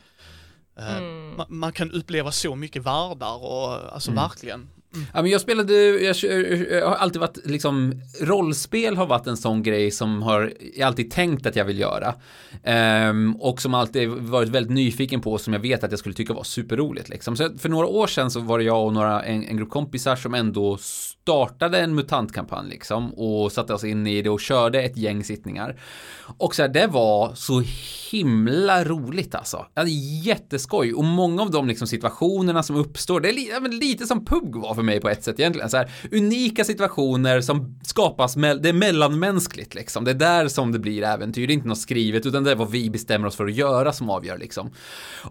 uh, mm. man, man, kan uppleva så mycket världar och alltså mm. verkligen. Mm. Ja, men jag spelade, jag, jag, har alltid varit liksom, rollspel har varit en sån grej som har, jag alltid tänkt att jag vill göra. Um, och som alltid varit väldigt nyfiken på, som jag vet att jag skulle tycka var superroligt liksom. Så för några år sedan så var det jag och några, en, en grupp kompisar som ändå startade en mutantkampanj liksom och satte oss in i det och körde ett gäng sittningar. Och så här, det var så himla roligt alltså. Det jätteskoj och många av de liksom situationerna som uppstår, det är li lite som PUG var för mig på ett sätt egentligen. Så här, unika situationer som skapas, det är mellanmänskligt liksom. Det är där som det blir äventyr, det är inte något skrivet utan det är vad vi bestämmer oss för att göra som avgör liksom.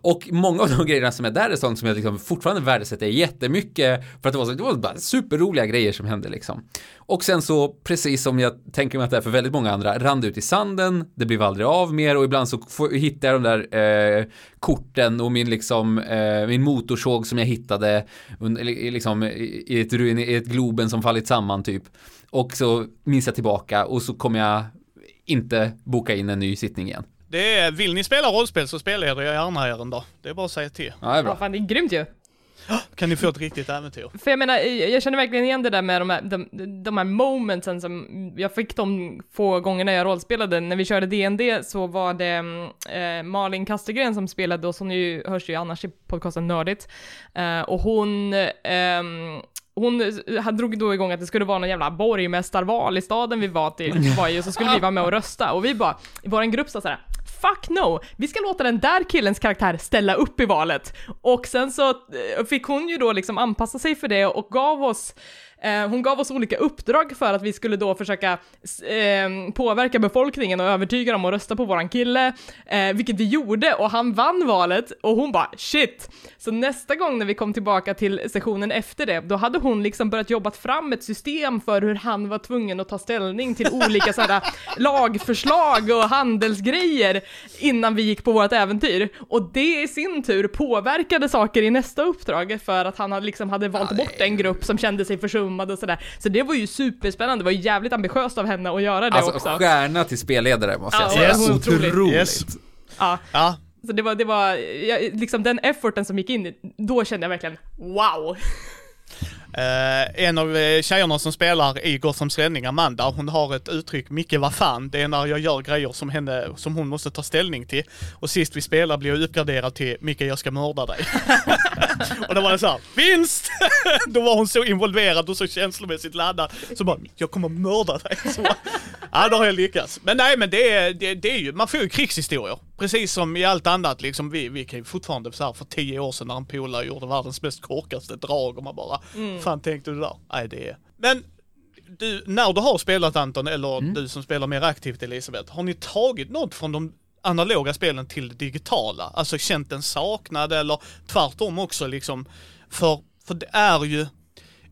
Och många av de grejerna som är där är sånt som jag liksom fortfarande värdesätter jättemycket för att det var, så, det var bara superroliga grejer som hände liksom. Och sen så, precis som jag tänker mig att det är för väldigt många andra, rann det ut i sanden, det blev aldrig av mer och ibland så får, hittar jag de där eh, korten och min liksom, eh, min motorsåg som jag hittade liksom, i, ett, i ett Globen som fallit samman typ. Och så minns jag tillbaka och så kommer jag inte boka in en ny sittning igen. Det är, vill ni spela rollspel så spelar jag gärna er en dag. Det är bara att säga till. Ja, det är bra. Ja, fan, det är grymt ju. Kan ni få ett riktigt äventyr? För jag menar, jag känner verkligen igen det där med de här, de, de här momentsen som jag fick de få gångerna jag rollspelade. När vi körde DND så var det eh, Malin Kastegren som spelade och hon ju, hörs ju annars i podcasten Nördigt. Eh, och hon eh, hon drog då igång att det skulle vara någon jävla borgmästarval i staden vi var till, var i, och så skulle vi vara med och rösta. Och vi bara, i vår grupp sa såhär, fuck no, vi ska låta den där killens karaktär ställa upp i valet. Och sen så eh, fick hon ju då liksom anpassa sig för det och gav oss hon gav oss olika uppdrag för att vi skulle då försöka eh, påverka befolkningen och övertyga dem att rösta på våran kille, eh, vilket vi gjorde och han vann valet och hon bara shit. Så nästa gång när vi kom tillbaka till sessionen efter det, då hade hon liksom börjat jobba fram ett system för hur han var tvungen att ta ställning till olika sådana lagförslag och handelsgrejer innan vi gick på vårt äventyr. Och det i sin tur påverkade saker i nästa uppdrag för att han liksom hade valt bort en grupp som kände sig försummad försummad och sådär. Så det var ju superspännande, det var ju jävligt ambitiöst av henne att göra det alltså, också. Alltså stjärna till spelledare måste jag säga. Yes. Otroligt. Yes. Ja. ja. Så det var, det var, liksom den efforten som gick in, då kände jag verkligen wow. Uh, en av eh, tjejerna som spelar i Gothams räddning, Amanda, hon har ett uttryck, Micke vad fan, det är när jag gör grejer som henne, som hon måste ta ställning till. Och sist vi spelade blev jag uppgraderad till Micke jag ska mörda dig. och då var det så här, vinst! då var hon så involverad och så känslomässigt laddad, så bara, jag kommer mörda dig. Så bara, ja, då har jag lyckats. Men nej, men det är, det, det är ju, man får ju krigshistorier. Precis som i allt annat, liksom vi, vi kan ju fortfarande så här för tio år sedan när en polare gjorde världens mest korkaste drag och man bara, fan tänkte du där? Nej, det är... Men du, när du har spelat Anton, eller du som spelar mer aktivt Elisabeth, har ni tagit något från de analoga spelen till det digitala? Alltså känt en saknad eller tvärtom också liksom? För, för det är ju,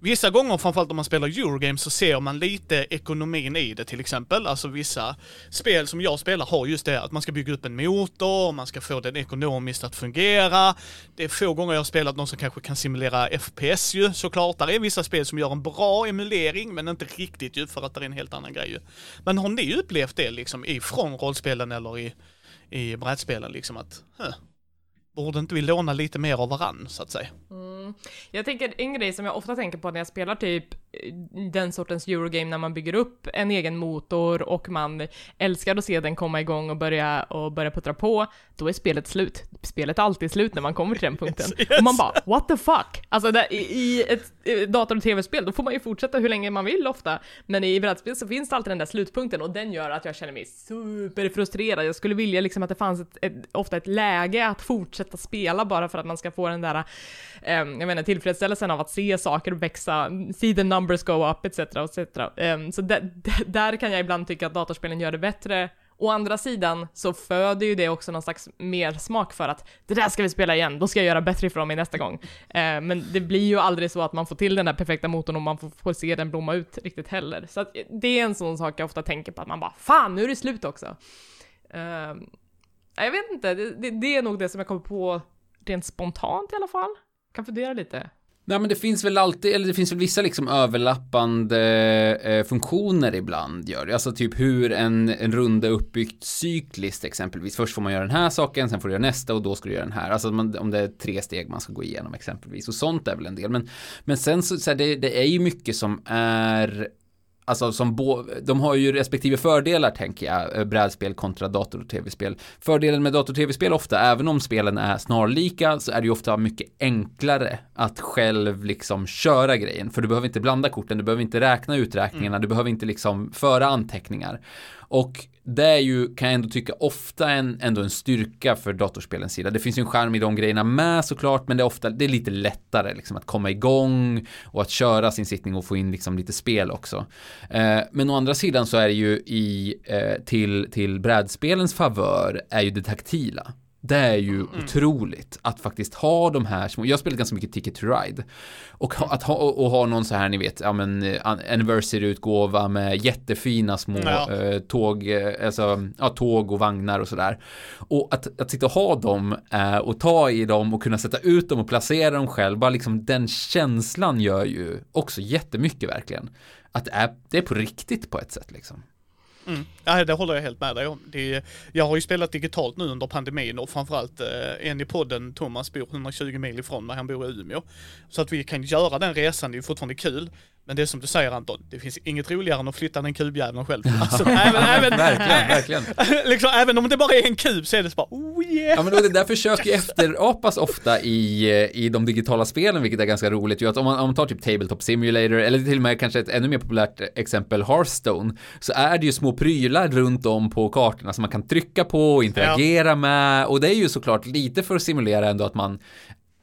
Vissa gånger, framförallt om man spelar Eurogames, så ser man lite ekonomin i det till exempel. Alltså vissa spel som jag spelar har just det att man ska bygga upp en motor, man ska få den ekonomiskt att fungera. Det är få gånger jag har spelat någon som kanske kan simulera FPS ju såklart. Där är vissa spel som gör en bra emulering, men inte riktigt ju för att det är en helt annan grej ju. Men har ni upplevt det liksom ifrån rollspelen eller i, i brädspelen liksom att, huh, borde inte vi låna lite mer av varann så att säga? Mm. Jag tänker, en grej som jag ofta tänker på när jag spelar typ den sortens Eurogame när man bygger upp en egen motor och man älskar att se den komma igång och börja, och börja puttra på, då är spelet slut. Spelet är alltid slut när man kommer till den punkten. Yes, yes. Och man bara, what the fuck? Alltså där, i, ett eh, dator och tv-spel, då får man ju fortsätta hur länge man vill ofta. Men i brädspel så finns det alltid den där slutpunkten och den gör att jag känner mig superfrustrerad. Jag skulle vilja liksom att det fanns ett, ett, ofta ett läge att fortsätta spela bara för att man ska få den där um, jag menar tillfredsställelsen av att se saker växa, the numbers go up etc. etc. Um, så där, kan jag ibland tycka att datorspelen gör det bättre. Å andra sidan så föder ju det också någon slags mer smak för att det där ska vi spela igen, då ska jag göra bättre ifrån mig nästa gång. Eh, men det blir ju aldrig så att man får till den där perfekta motorn och man får, får se den blomma ut riktigt heller. Så att det är en sån sak jag ofta tänker på, att man bara fan, nu är det slut också. Eh, jag vet inte, det, det, det är nog det som jag kommer på rent spontant i alla fall. Kan fundera lite. Nej men det finns väl alltid, eller det finns väl vissa liksom överlappande eh, funktioner ibland gör det. Alltså typ hur en, en runda uppbyggt cykliskt exempelvis. Först får man göra den här saken, sen får du göra nästa och då ska du göra den här. Alltså man, om det är tre steg man ska gå igenom exempelvis. Och sånt är väl en del. Men, men sen så, så här, det, det är ju mycket som är Alltså som bo, de har ju respektive fördelar tänker jag, eh, brädspel kontra dator och tv-spel. Fördelen med dator och tv-spel ofta, även om spelen är snarlika, så är det ju ofta mycket enklare att själv liksom köra grejen. För du behöver inte blanda korten, du behöver inte räkna uträkningarna, mm. du behöver inte liksom föra anteckningar. Och det är ju, kan jag ändå tycka, ofta en, ändå en styrka för datorspelens sida. Det finns ju en charm i de grejerna med såklart, men det är ofta, det är lite lättare liksom att komma igång och att köra sin sittning och få in liksom lite spel också. Eh, men å andra sidan så är det ju i, eh, till, till brädspelens favör är ju det taktila. Det är ju mm. otroligt att faktiskt ha de här små, jag har spelat ganska mycket Ticket to Ride. Och ha, att ha, och ha någon så här, ni vet, ja men eh, anniversary-utgåva med jättefina små ja. eh, tåg, eh, alltså, ja, tåg och vagnar och sådär. Och att, att sitta och ha dem eh, och ta i dem och kunna sätta ut dem och placera dem själv, bara liksom den känslan gör ju också jättemycket verkligen. Att det är, det är på riktigt på ett sätt liksom. Mm. Ja, det håller jag helt med dig om. Det, jag har ju spelat digitalt nu under pandemin och framförallt eh, en i podden, Thomas, bor 120 mil ifrån mig, han bor i Umeå. Så att vi kan göra den resan, det är ju fortfarande kul. Men det är som du säger Anton, det finns inget roligare än att flytta den kubjäveln själv. Alltså, även, även, verkligen, verkligen. liksom, även om det bara är en kub så är det så bara, oh yeah. Ja men det där försöker efterapas ofta i, eh, i de digitala spelen, vilket är ganska roligt. Ju att om man, om man tar typ Tabletop Simulator, eller till och med kanske ett ännu mer populärt exempel, Hearthstone, så är det ju små prylar runt om på kartorna som man kan trycka på och interagera ja. med. Och det är ju såklart lite för att simulera ändå att man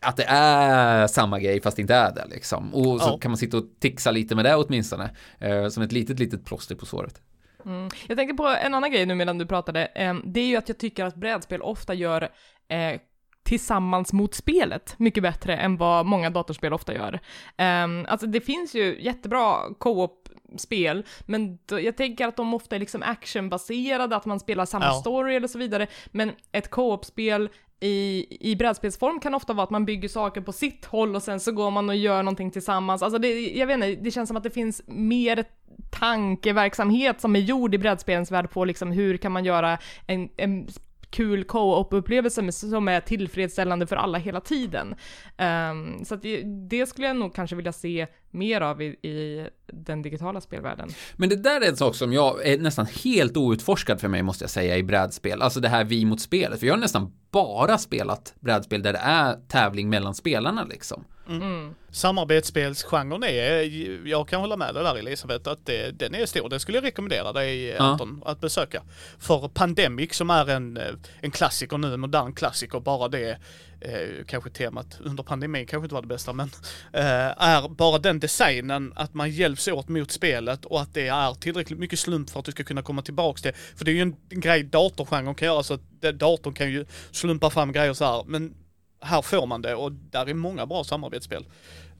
att det är samma grej fast det inte är det liksom. Och så ja. kan man sitta och tixa lite med det åtminstone. Eh, som ett litet, litet plåster på såret. Mm. Jag tänkte på en annan grej nu medan du pratade. Eh, det är ju att jag tycker att brädspel ofta gör eh, tillsammans mot spelet mycket bättre än vad många datorspel ofta gör. Um, alltså det finns ju jättebra co-op spel, men då, jag tänker att de ofta är liksom actionbaserade, att man spelar samma ja. story eller så vidare, men ett co-op-spel i, i brädspelsform kan ofta vara att man bygger saker på sitt håll och sen så går man och gör någonting tillsammans. Alltså det, jag vet inte, det känns som att det finns mer tankeverksamhet som är gjord i brädspelens värld på liksom hur kan man göra en, en kul co-op-upplevelse som är tillfredsställande för alla hela tiden. Um, så att det, det, skulle jag nog kanske vilja se mer av i, i den digitala spelvärlden. Men det där är en sak som jag är nästan helt outforskad för mig måste jag säga i brädspel. Alltså det här vi mot spelet. För jag har nästan bara spelat brädspel där det är tävling mellan spelarna liksom. Mm. Samarbetsspelsgenren är, jag kan hålla med dig där Elisabeth, att det, den är stor. Det skulle jag rekommendera dig Ja. Anton att besöka. För Pandemic som är en, en klassiker nu, en modern klassiker, bara det eh, kanske temat under pandemin kanske inte var det bästa men eh, är bara den designen att man hjälps åt mot spelet och att det är tillräckligt mycket slump för att du ska kunna komma tillbaks till. För det är ju en grej datorgenren kan göra så att datorn kan ju slumpa fram grejer så här men här får man det och där är många bra samarbetsspel.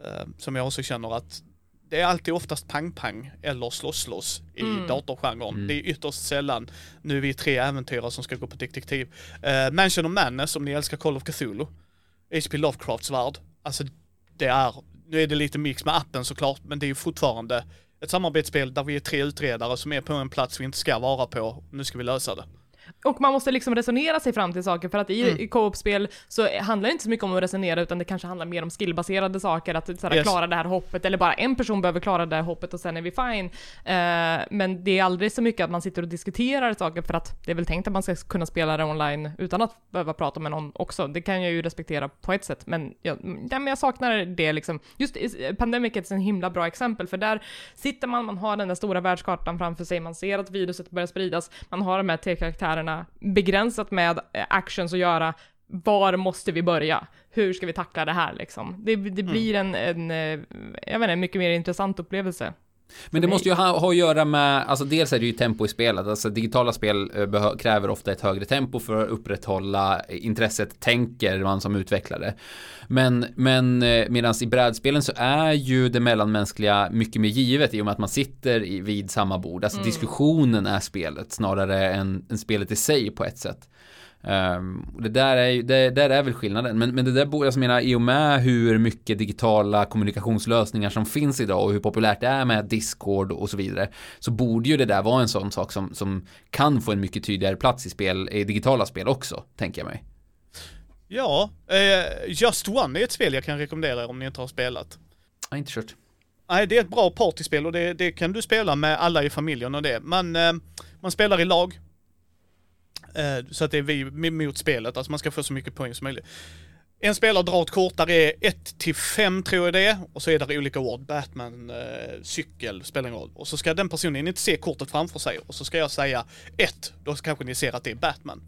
Eh, som jag också känner att det är alltid oftast pang-pang eller slåss-slåss i Mm. datorgenren. Det är ytterst sällan, nu är vi tre äventyrare som ska gå på detektiv. Uh, Mansion of Madness, om ni älskar Call of Cthulhu. H.P. Lovecrafts värld. Alltså det är, nu är det lite mix med appen såklart, men det är ju fortfarande ett samarbetsspel där vi är tre utredare som är på en plats vi inte ska vara på. Nu ska vi lösa det. Och man måste liksom resonera sig fram till saker, för att i, Mm. co-op-spel så handlar det inte så mycket om att resonera, utan det kanske handlar mer om skillbaserade saker, att såhär, Yes. klara det här hoppet, eller bara en person behöver klara det här hoppet och sen är vi fine. Eh, men det är aldrig så mycket att man sitter och diskuterar saker, för att det är väl tänkt att man ska kunna spela det online utan att behöva prata med någon också. Det kan jag ju respektera på ett sätt, men jag, ja, men jag saknar det liksom. Just i- Pandemic är ett så himla bra exempel, för där sitter man, man har den där stora världskartan framför sig, man ser att viruset börjar spridas, man har de här tre karaktärerna begränsat med eh, actions att göra. Var måste vi börja? Hur ska vi tackla det här liksom? Det, det blir en, en, eh, jag vet inte, en mycket mer intressant upplevelse. Men det måste ju ha, ha att göra med, alltså dels är det ju tempo i spelet, alltså digitala spel eh, kräver ofta ett högre tempo för att upprätthålla intresset, tänker man som utvecklare. Men, men eh, medan i brädspelen så är ju det mellanmänskliga mycket mer givet i och med att man sitter vid samma bord. Alltså diskussionen är spelet snarare än, än spelet i sig på ett sätt. Um, det där är det, där är väl skillnaden. Men, men det där borde, jag menar, i och med hur mycket digitala kommunikationslösningar som finns idag och hur populärt det är med Discord och så vidare, så borde ju det där vara en sån sak som, som kan få en mycket tydligare plats i spel, i digitala spel också, tänker jag mig. Ja, eh, Just One är ett spel jag kan rekommendera er om ni inte har spelat. Jag har inte kört. Nej, det är ett bra partyspel och det, det kan du spela med alla i familjen och det. Man, eh, man spelar i lag. Eh, så att det är vi mot spelet, alltså man ska få så mycket poäng som möjligt. En spelare drar ett kort, där är 1 till 5 tror jag det är. Och så är det olika ord. Batman, eh, cykel, spelar ingen roll. Och så ska den personen inte se kortet framför sig. Och så ska jag säga 1. Då kanske ni ser att det är Batman.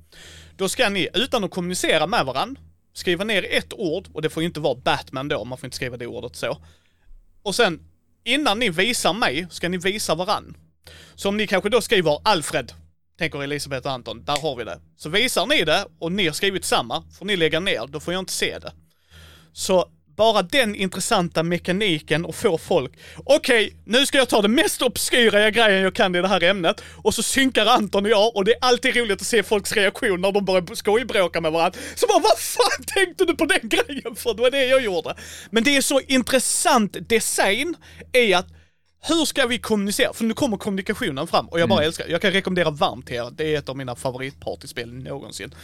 Då ska ni, utan att kommunicera med varandra, skriva ner ett ord. Och det får ju inte vara Batman då, man får inte skriva det ordet så. Och sen, innan ni visar mig, ska ni visa varann. Så om ni kanske då skriver Alfred, tänker Elisabeth och Anton, där har vi det. Så visar ni det och ni har skrivit samma, får ni lägga ner, då får jag inte se det. Så bara den intressanta mekaniken och få folk, okej, nu ska jag ta det mest obskyra grejen jag kan i det här ämnet och så synkar Anton och jag och det är alltid roligt att se folks reaktion när de börjar skojbråka med varandra. Så bara, vad fan tänkte du på den grejen för? Det var det jag gjorde. Men det är så intressant design i att hur ska vi kommunicera? För nu kommer kommunikationen fram och jag bara älskar Jag kan rekommendera varmt till er. Det är ett av mina favoritpartyspel någonsin.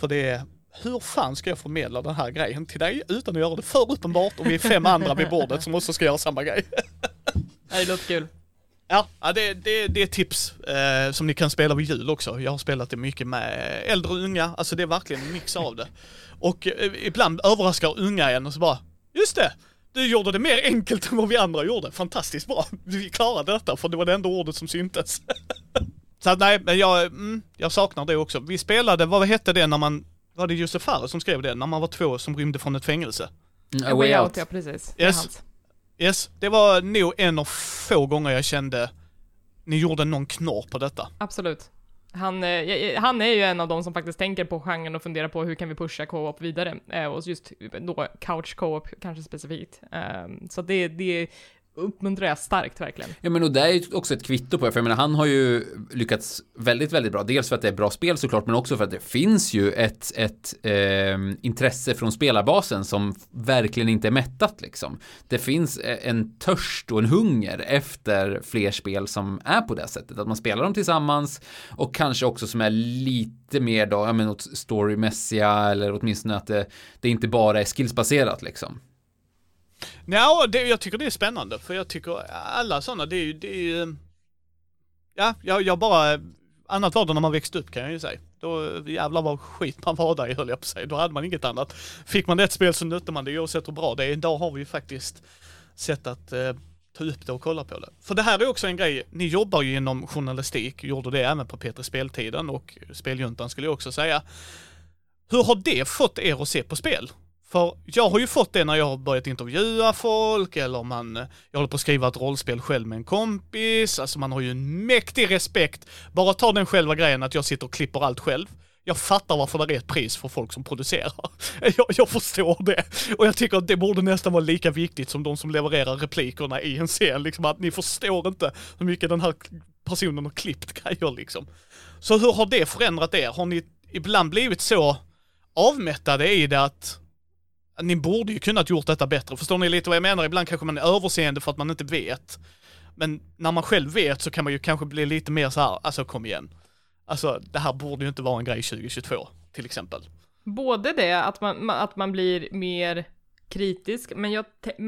För det är, hur fan ska jag förmedla den här grejen till dig utan att göra det för uppenbart och vi är fem andra vid bordet som också ska göra samma grej. Det låter kul. Ja, ja det, det, det är tips eh, som ni kan spela vid jul också. Jag har spelat det mycket med äldre och unga, alltså det är verkligen en mix av det. Och eh, ibland överraskar unga en och så bara, just det, du gjorde det mer enkelt än vad vi andra gjorde. Fantastiskt bra. Vi klarade detta för det var det enda ordet som syntes. så att, nej, men jag, mm, jag saknar det också. Vi spelade, vad hette det när man, var det Josef Fares som skrev det? När man var två som rymde från ett fängelse. Mm, A way out, ja precis. Yes. Yes, det var nog en av få gånger jag kände ni gjorde någon knorr på detta. Absolut. Han, eh, han är ju en av de som faktiskt tänker på genren och funderar på hur kan vi pusha co-op vidare. Eh, och just då couch co-op kanske specifikt. Ehm, så det, det uppmuntrar jag starkt verkligen. Ja men och det är ju också ett kvitto på det, för jag menar han har ju lyckats väldigt, väldigt bra. Dels för att det är bra spel såklart, men också för att det finns ju ett, ett eh, intresse från spelarbasen som verkligen inte är mättat liksom. Det finns e-, en törst och en hunger efter fler spel som är på det sättet, att man spelar dem tillsammans och kanske också som är lite mer då, ja men åt storymässiga eller åtminstone att det, det inte bara är skillsbaserat liksom. Ja, det, jag tycker det är spännande för jag tycker alla sådana, det är ju, det är ju Ja, jag, jag bara, annat var det när man växte upp kan jag ju säga. Då jävlar vad skit man var där i höll jag på att säga. Då hade man inget annat. Fick man ett spel så nötte man det oavsett hur bra det är. Idag har vi ju faktiskt sett att eh, ta upp det och kolla på det. För det här är också en grej, ni jobbar ju inom journalistik, gjorde det även på Peter Speltiden och Speljuntan skulle jag också säga. Hur har det fått er att se på spel? För jag har ju fått det när jag har börjat intervjua folk eller man, jag håller på att skriva ett rollspel själv med en kompis, alltså man har ju en mäktig respekt. Bara ta den själva grejen att jag sitter och klipper allt själv. Jag fattar varför det är ett pris för folk som producerar. Jag, jag förstår det. Och jag tycker att det borde nästan vara lika viktigt som de som levererar replikerna i en scen. Liksom att ni förstår inte hur mycket den här personen har klippt grejer liksom. Så hur har det förändrat er? Har ni ibland blivit så avmättade i det att ni borde ju kunnat gjort detta bättre. Förstår ni lite vad jag menar? Ibland kanske man är överseende för att man inte vet. Men när man själv vet så kan man ju kanske bli lite mer så här, alltså kom igen. Alltså det här borde ju inte vara en grej 2022, till exempel. Både det, att man, att man blir mer kritisk, men jag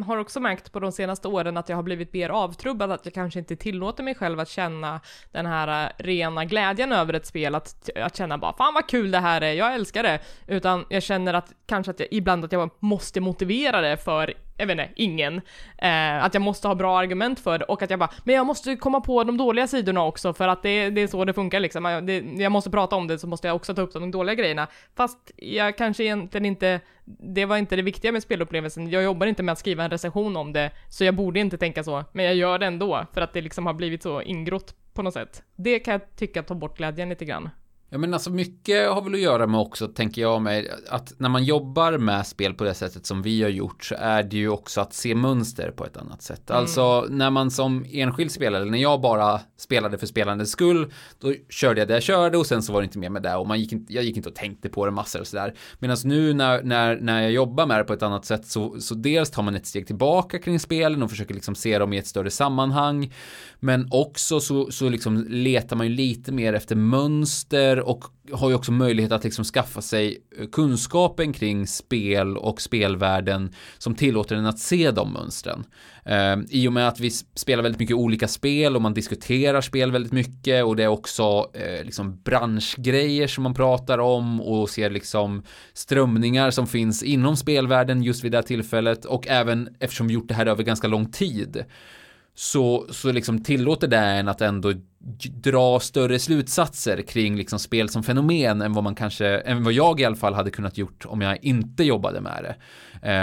har också märkt på de senaste åren att jag har blivit mer avtrubbad, att jag kanske inte tillåter mig själv att känna den här eh, rena glädjen över ett spel, att, att känna bara fan vad kul det här är, jag älskar det, utan jag känner att kanske att jag, ibland att jag måste motivera det för jag vet inte, ingen. Eh, att jag måste ha bra argument för det och att jag bara, men jag måste komma på de dåliga sidorna också för att det, det är så det funkar liksom. Jag, det, jag måste prata om det så måste jag också ta upp de dåliga grejerna. Fast jag kanske egentligen inte, det var inte det viktiga med spelupplevelsen. Jag jobbar inte med att skriva en recension om det, så jag borde inte tänka så. Men jag gör det ändå, för att det liksom har blivit så ingrott på något sätt. Det kan jag tycka tar bort glädjen lite grann. Ja men alltså mycket har väl att göra med också, tänker jag med, att när man jobbar med spel på det sättet som vi har gjort så är det ju också att se mönster på ett annat sätt. Mm. Alltså när man som enskild spelare, eller när jag bara spelade för spelandets skull, då körde jag det jag körde och sen så var det inte mer med det och man gick inte, jag gick inte och tänkte på det massor och sådär. Medan nu när, när, när jag jobbar med det på ett annat sätt så, så dels tar man ett steg tillbaka kring spelen och försöker liksom se dem i ett större sammanhang. Men också så, så liksom letar man ju lite mer efter mönster och har ju också möjlighet att liksom skaffa sig eh, kunskapen kring spel och spelvärlden som tillåter en att se de mönstren. Ehm, I och med att vi spelar väldigt mycket olika spel och man diskuterar spel väldigt mycket och det är också eh, liksom branschgrejer som man pratar om och ser liksom strömningar som finns inom spelvärlden just vid det här tillfället och även eftersom vi gjort det här över ganska lång tid så, så liksom tillåter det en att ändå dra större slutsatser kring liksom spel som fenomen än vad man kanske, än vad jag i alla fall hade kunnat gjort om jag inte jobbade med det.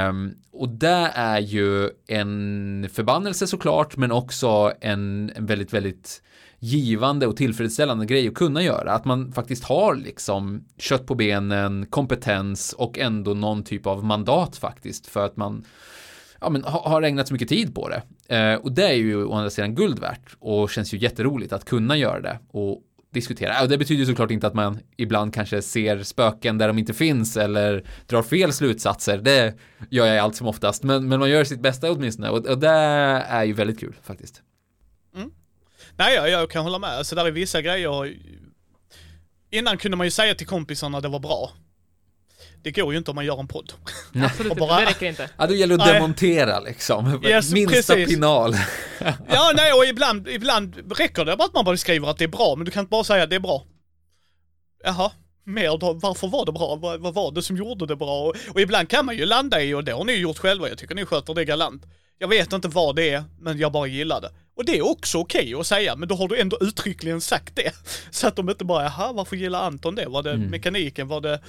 Um, och det är ju en förbannelse såklart, men också en, en väldigt, väldigt givande och tillfredsställande grej att kunna göra. Att man faktiskt har liksom kött på benen, kompetens och ändå någon typ av mandat faktiskt för att man ja, men, ha, har ägnat så mycket tid på det. Eh, och det är ju å andra sidan guld värt och känns ju jätteroligt att kunna göra det och diskutera. Och det betyder såklart inte att man ibland kanske ser spöken där de inte finns eller drar fel slutsatser. Det gör jag allt som oftast, men, men man gör sitt bästa åtminstone och, och det är ju väldigt kul faktiskt. Mm. Nej, jag, jag kan hålla med. Alltså där är vissa grejer Innan kunde man ju säga till kompisarna att det var bra det går ju inte om man gör en podd. Absolut bara... det räcker inte. Ja, det gäller att demontera liksom. Yes, Minsta precis. pinal. ja, nej, och ibland, ibland räcker det bara att man bara skriver att det är bra, men du kan inte bara säga att det är bra. Jaha, mer då, varför var det bra? Vad, vad var det som gjorde det bra? Och, och, ibland kan man ju landa i, och det har ni gjort själva, jag tycker ni sköter det galant. Jag vet inte vad det är, men jag bara gillar det. Och det är också okej okay att säga, men då har du ändå uttryckligen sagt det. Så att de inte bara, jaha, varför gillar Anton det? Var det mm. mekaniken? Var det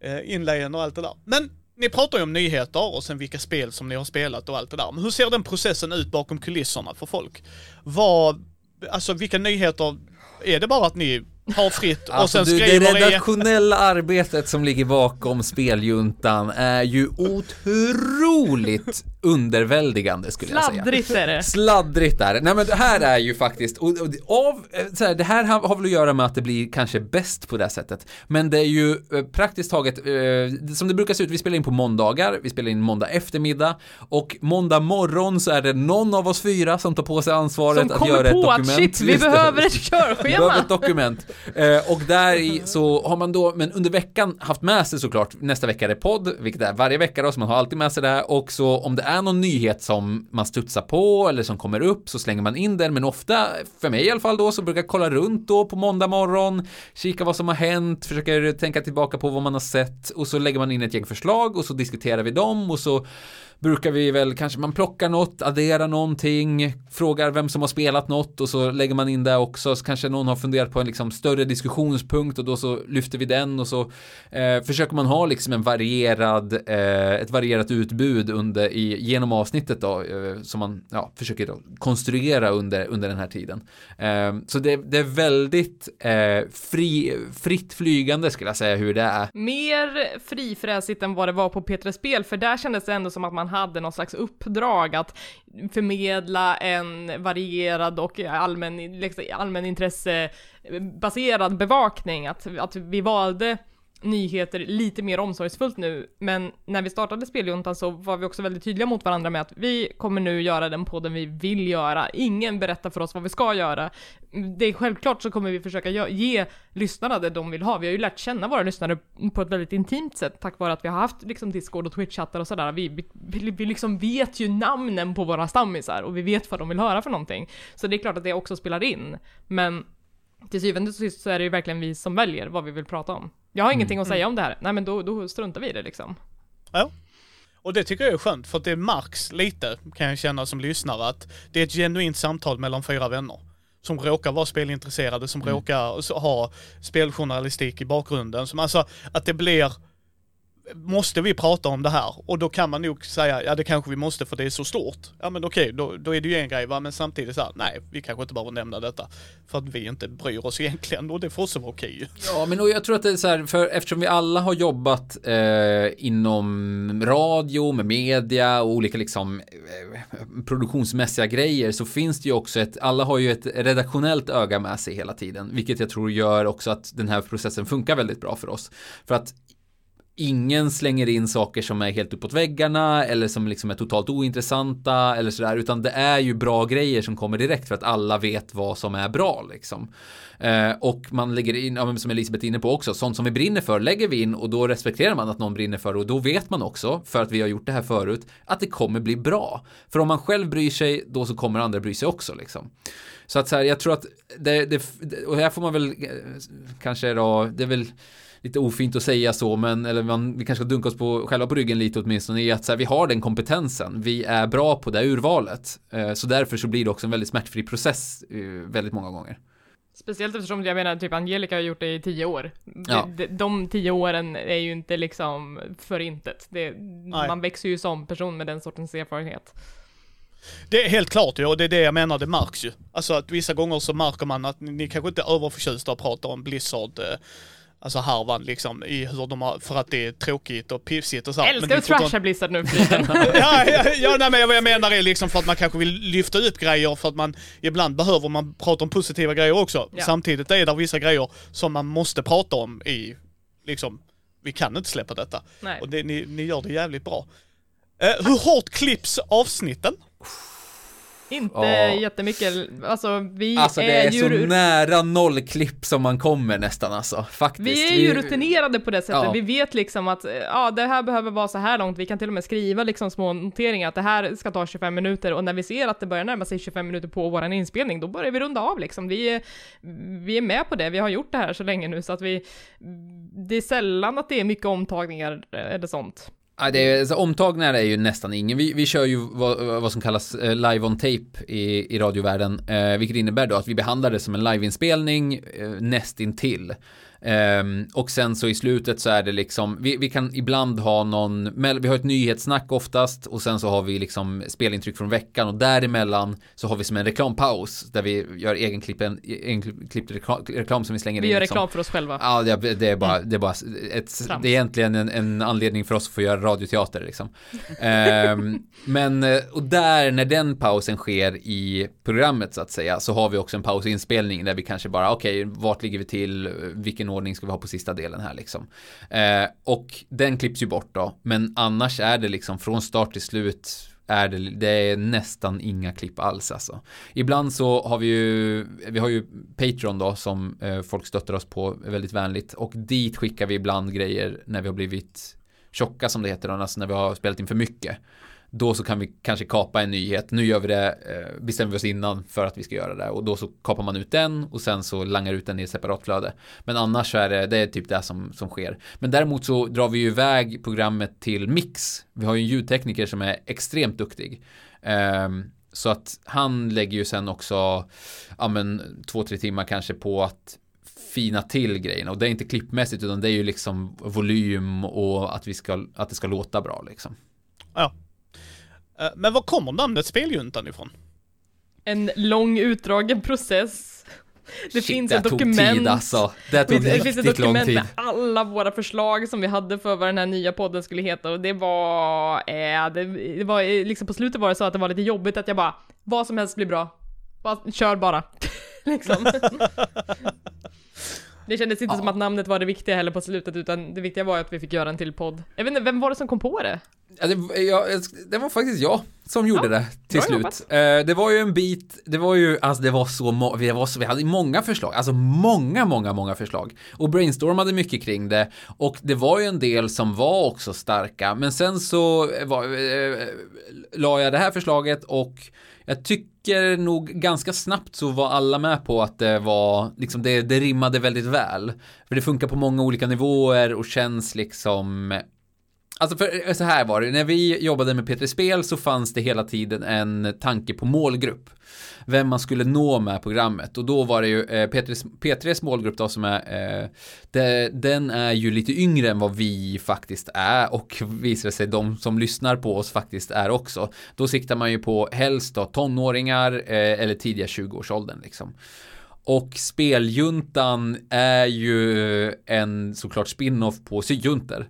Eh, inläggen och allt det där. Men ni pratar ju om nyheter och sen vilka spel som ni har spelat och allt det där. Men hur ser den processen ut bakom kulisserna för folk? Vad, alltså vilka nyheter, är det bara att ni har fritt och alltså, sen du, skriver Det redaktionella arbetet som ligger bakom speljuntan är ju otroligt underväldigande skulle jag säga. Sladdrigt är det. Sladdrigt är det. Nej men det här är ju faktiskt, och, och, av, så här, det här har väl att göra med att det blir kanske bäst på det sättet. Men det är ju eh, praktiskt taget, eh, som det brukar se ut, vi spelar in på måndagar, vi spelar in måndag eftermiddag och måndag morgon så är det någon av oss fyra som tar på sig ansvaret att göra ett dokument. Som kommer på att shit, vi behöver ett körschema. vi behöver ett dokument. Eh, och där i så har man då, men under veckan haft med sig såklart, nästa vecka är det podd, vilket är varje vecka då, så man har alltid med sig det här. Och så om det är någon nyhet som man studsar på eller som kommer upp så slänger man in den, men ofta, för mig i alla fall då, så brukar jag kolla runt då på måndag morgon, kika vad som har hänt, försöker tänka tillbaka på vad man har sett och så lägger man in ett gäng förslag och så diskuterar vi dem och så brukar vi väl kanske man plockar något, adderar någonting, frågar vem som har spelat något och så lägger man in det också. Så kanske någon har funderat på en liksom större diskussionspunkt och då så lyfter vi den och så eh, försöker man ha liksom en varierad, eh, ett varierat utbud under i, genom avsnittet då eh, som man ja, försöker då konstruera under, under den här tiden. Eh, så det, det, är väldigt eh, fri, fritt flygande skulle jag säga hur det är. Mer frifräsigt än vad det var på Petra Spel, för där kändes det ändå som att man man hade någon slags uppdrag att förmedla en varierad och allmän, liksom, allmänintressebaserad bevakning, att, att vi valde nyheter lite mer omsorgsfullt nu, men när vi startade Speljuntan så var vi också väldigt tydliga mot varandra med att vi kommer nu göra den podden vi vill göra. Ingen berättar för oss vad vi ska göra. Det är självklart så kommer vi försöka ge lyssnarna det de vill ha. Vi har ju lärt känna våra lyssnare på ett väldigt intimt sätt tack vare att vi har haft liksom Discord och Twitch-chattar och sådär. Vi, vi, vi liksom vet ju namnen på våra stammisar och vi vet vad de vill höra för någonting. Så det är klart att det också spelar in. Men till syvende och sist så är det ju verkligen vi som väljer vad vi vill prata om. Jag har ingenting att Mm. säga om det här. Nej men då, då struntar vi i det liksom. Ja. Och det tycker jag är skönt, för att det märks lite, kan jag känna som lyssnare, att det är ett genuint samtal mellan fyra vänner. Som råkar vara spelintresserade, som råkar så- ha speljournalistik i bakgrunden. Som alltså, att det blir, måste vi prata om det här? Och då kan man nog säga, ja det kanske vi måste för det är så stort. Ja men okej, då, då är det ju en grej va, men samtidigt så här, nej, vi kanske inte behöver nämna detta. För att vi inte bryr oss egentligen och det får också vara okej ju. Ja, men och jag tror att det är så här, för eftersom vi alla har jobbat eh, inom radio, med media och olika liksom eh, produktionsmässiga grejer så finns det ju också ett, alla har ju ett redaktionellt öga med sig hela tiden, vilket jag tror gör också att den här processen funkar väldigt bra för oss. För att ingen slänger in saker som är helt uppåt väggarna eller som liksom är totalt ointressanta eller sådär utan det är ju bra grejer som kommer direkt för att alla vet vad som är bra liksom. Eh, och man lägger in, ja, men som Elisabeth är inne på också, sånt som vi brinner för lägger vi in och då respekterar man att någon brinner för det och då vet man också, för att vi har gjort det här förut, att det kommer bli bra. För om man själv bryr sig, då så kommer andra bry sig också liksom. Så att så här, jag tror att det, det och här får man väl eh, kanske då, det är väl lite ofint att säga så, men eller man, vi kanske ska dunka oss på, själva på ryggen lite åtminstone, i att så här, vi har den kompetensen, vi är bra på det urvalet. Eh, så därför så blir det också en väldigt smärtfri process eh, väldigt många gånger. Speciellt eftersom jag menar, typ Angelica har gjort det i tio år. Ja. De, de, de tio åren är ju inte liksom för intet. Det, man växer ju som person med den sortens erfarenhet. Det är helt klart ju, och det är det jag menar, det märks ju. Alltså att vissa gånger så märker man att ni, ni kanske inte är överförtjusta att prata om Blizzard, eh, alltså härvan liksom, i hur de har, för att det är tråkigt och pissigt och så. Men Älskar är att fortfarande- trasha Blizzard nu för tiden. ja, ja, ja nej, men vad jag menar är liksom för att man kanske vill lyfta upp grejer för att man ibland behöver man prata om positiva grejer också. Ja. Samtidigt är det vissa grejer som man måste prata om i, liksom, vi kan inte släppa detta. Nej. Och det, ni, ni gör det jävligt bra. Eh, hur hårt klipps avsnitten? Inte Ja. jättemycket, alltså vi Alltså det är, är ju... så nära nollklipp som man kommer nästan alltså, faktiskt. Vi är ju rutinerade på det sättet, Ja. vi vet liksom att eh, ja, det här behöver vara så här långt, vi kan till och med skriva liksom små noteringar att det här ska ta 25 minuter och när vi ser att det börjar närma sig 25 minuter på våran inspelning, då börjar vi runda av liksom. Vi är, vi är med på det, vi har gjort det här så länge nu så att vi, det är sällan att det är mycket omtagningar eh, eller sånt. Ja, det är, alltså, omtagningar är ju nästan ingen. Vi, vi kör ju vad, vad som kallas eh, live on tape i, i radiovärlden, eh, vilket innebär då att vi behandlar det som en liveinspelning eh, nästintill. Ehm, och sen så i slutet så är det liksom, vi, vi kan ibland ha någon, vi har ett nyhetssnack oftast och sen så har vi liksom spelintryck från veckan och däremellan så har vi som en reklampaus där vi gör egenklippen, egenklippt reklam, reklam som vi slänger Vi in. gör liksom. reklam för oss själva. Ja, det, det är bara, det är bara ett, Trams. det är egentligen en, en anledning för oss att få göra radioteater liksom. Ehm, men, och där, när den pausen sker i programmet så att säga, så har vi också en paus i inspelningen där vi kanske bara, okej, vart ligger vi till, vilken ordning ska vi ha på sista delen här liksom. Eh, och den klipps ju bort då, men annars är det liksom från start till slut är det, det är nästan inga klipp alls alltså. Ibland så har vi ju, vi har ju Patreon då som eh, folk stöttar oss på väldigt vänligt och dit skickar vi ibland grejer när vi har blivit tjocka som det heter, alltså när vi har spelat in för mycket då så kan vi kanske kapa en nyhet. Nu gör vi det, eh, bestämmer vi oss innan för att vi ska göra det och då så kapar man ut den och sen så langar ut den i ett separat flöde. Men annars så är det, det är typ det som, som sker. Men däremot så drar vi ju iväg programmet till mix. Vi har ju en ljudtekniker som är extremt duktig. Um, så att han lägger ju sen också, ja men två, tre timmar kanske på att fina till grejerna och det är inte klippmässigt utan det är ju liksom volym och att vi ska, att det ska låta bra liksom. Ja, men var kommer namnet Speljuntan ifrån? En lång utdragen process. Det Shit, finns ett tog dokument. Tid, alltså. Det tog det finns ett dokument med alla våra förslag som vi hade för vad den här nya podden skulle heta och det var, eh, det, det var eh, liksom på slutet var det så att det var lite jobbigt att jag bara, vad som helst blir bra. Bara, kör bara. liksom. Det kändes inte Ja. som att namnet var det viktiga heller på slutet utan det viktiga var att vi fick göra en till podd. Jag vet inte, vem var det som kom på det? Ja, det, jag, det var faktiskt jag som gjorde Ja, det till slut. Eh, det var ju en bit, det var ju, alltså det var så, vi, var så, vi hade många förslag, alltså många, många, många förslag. Och brainstormade mycket kring det. Och det var ju en del som var också starka, men sen så var, eh, la jag det här förslaget och jag tycker nog ganska snabbt så var alla med på att det var, liksom det, det rimmade väldigt väl. För det funkar på många olika nivåer och känns liksom Alltså för eh, så här var det, när vi jobbade med P3 Spel så fanns det hela tiden en tanke på målgrupp. Vem man skulle nå med programmet och då var det ju eh, P3, P3s målgrupp då som är, eh, det, den är ju lite yngre än vad vi faktiskt är och visar sig de som lyssnar på oss faktiskt är också. Då siktar man ju på helst då tonåringar eh, eller tidiga 20-årsåldern liksom. Och speljuntan är ju en såklart spin-off på syjuntor.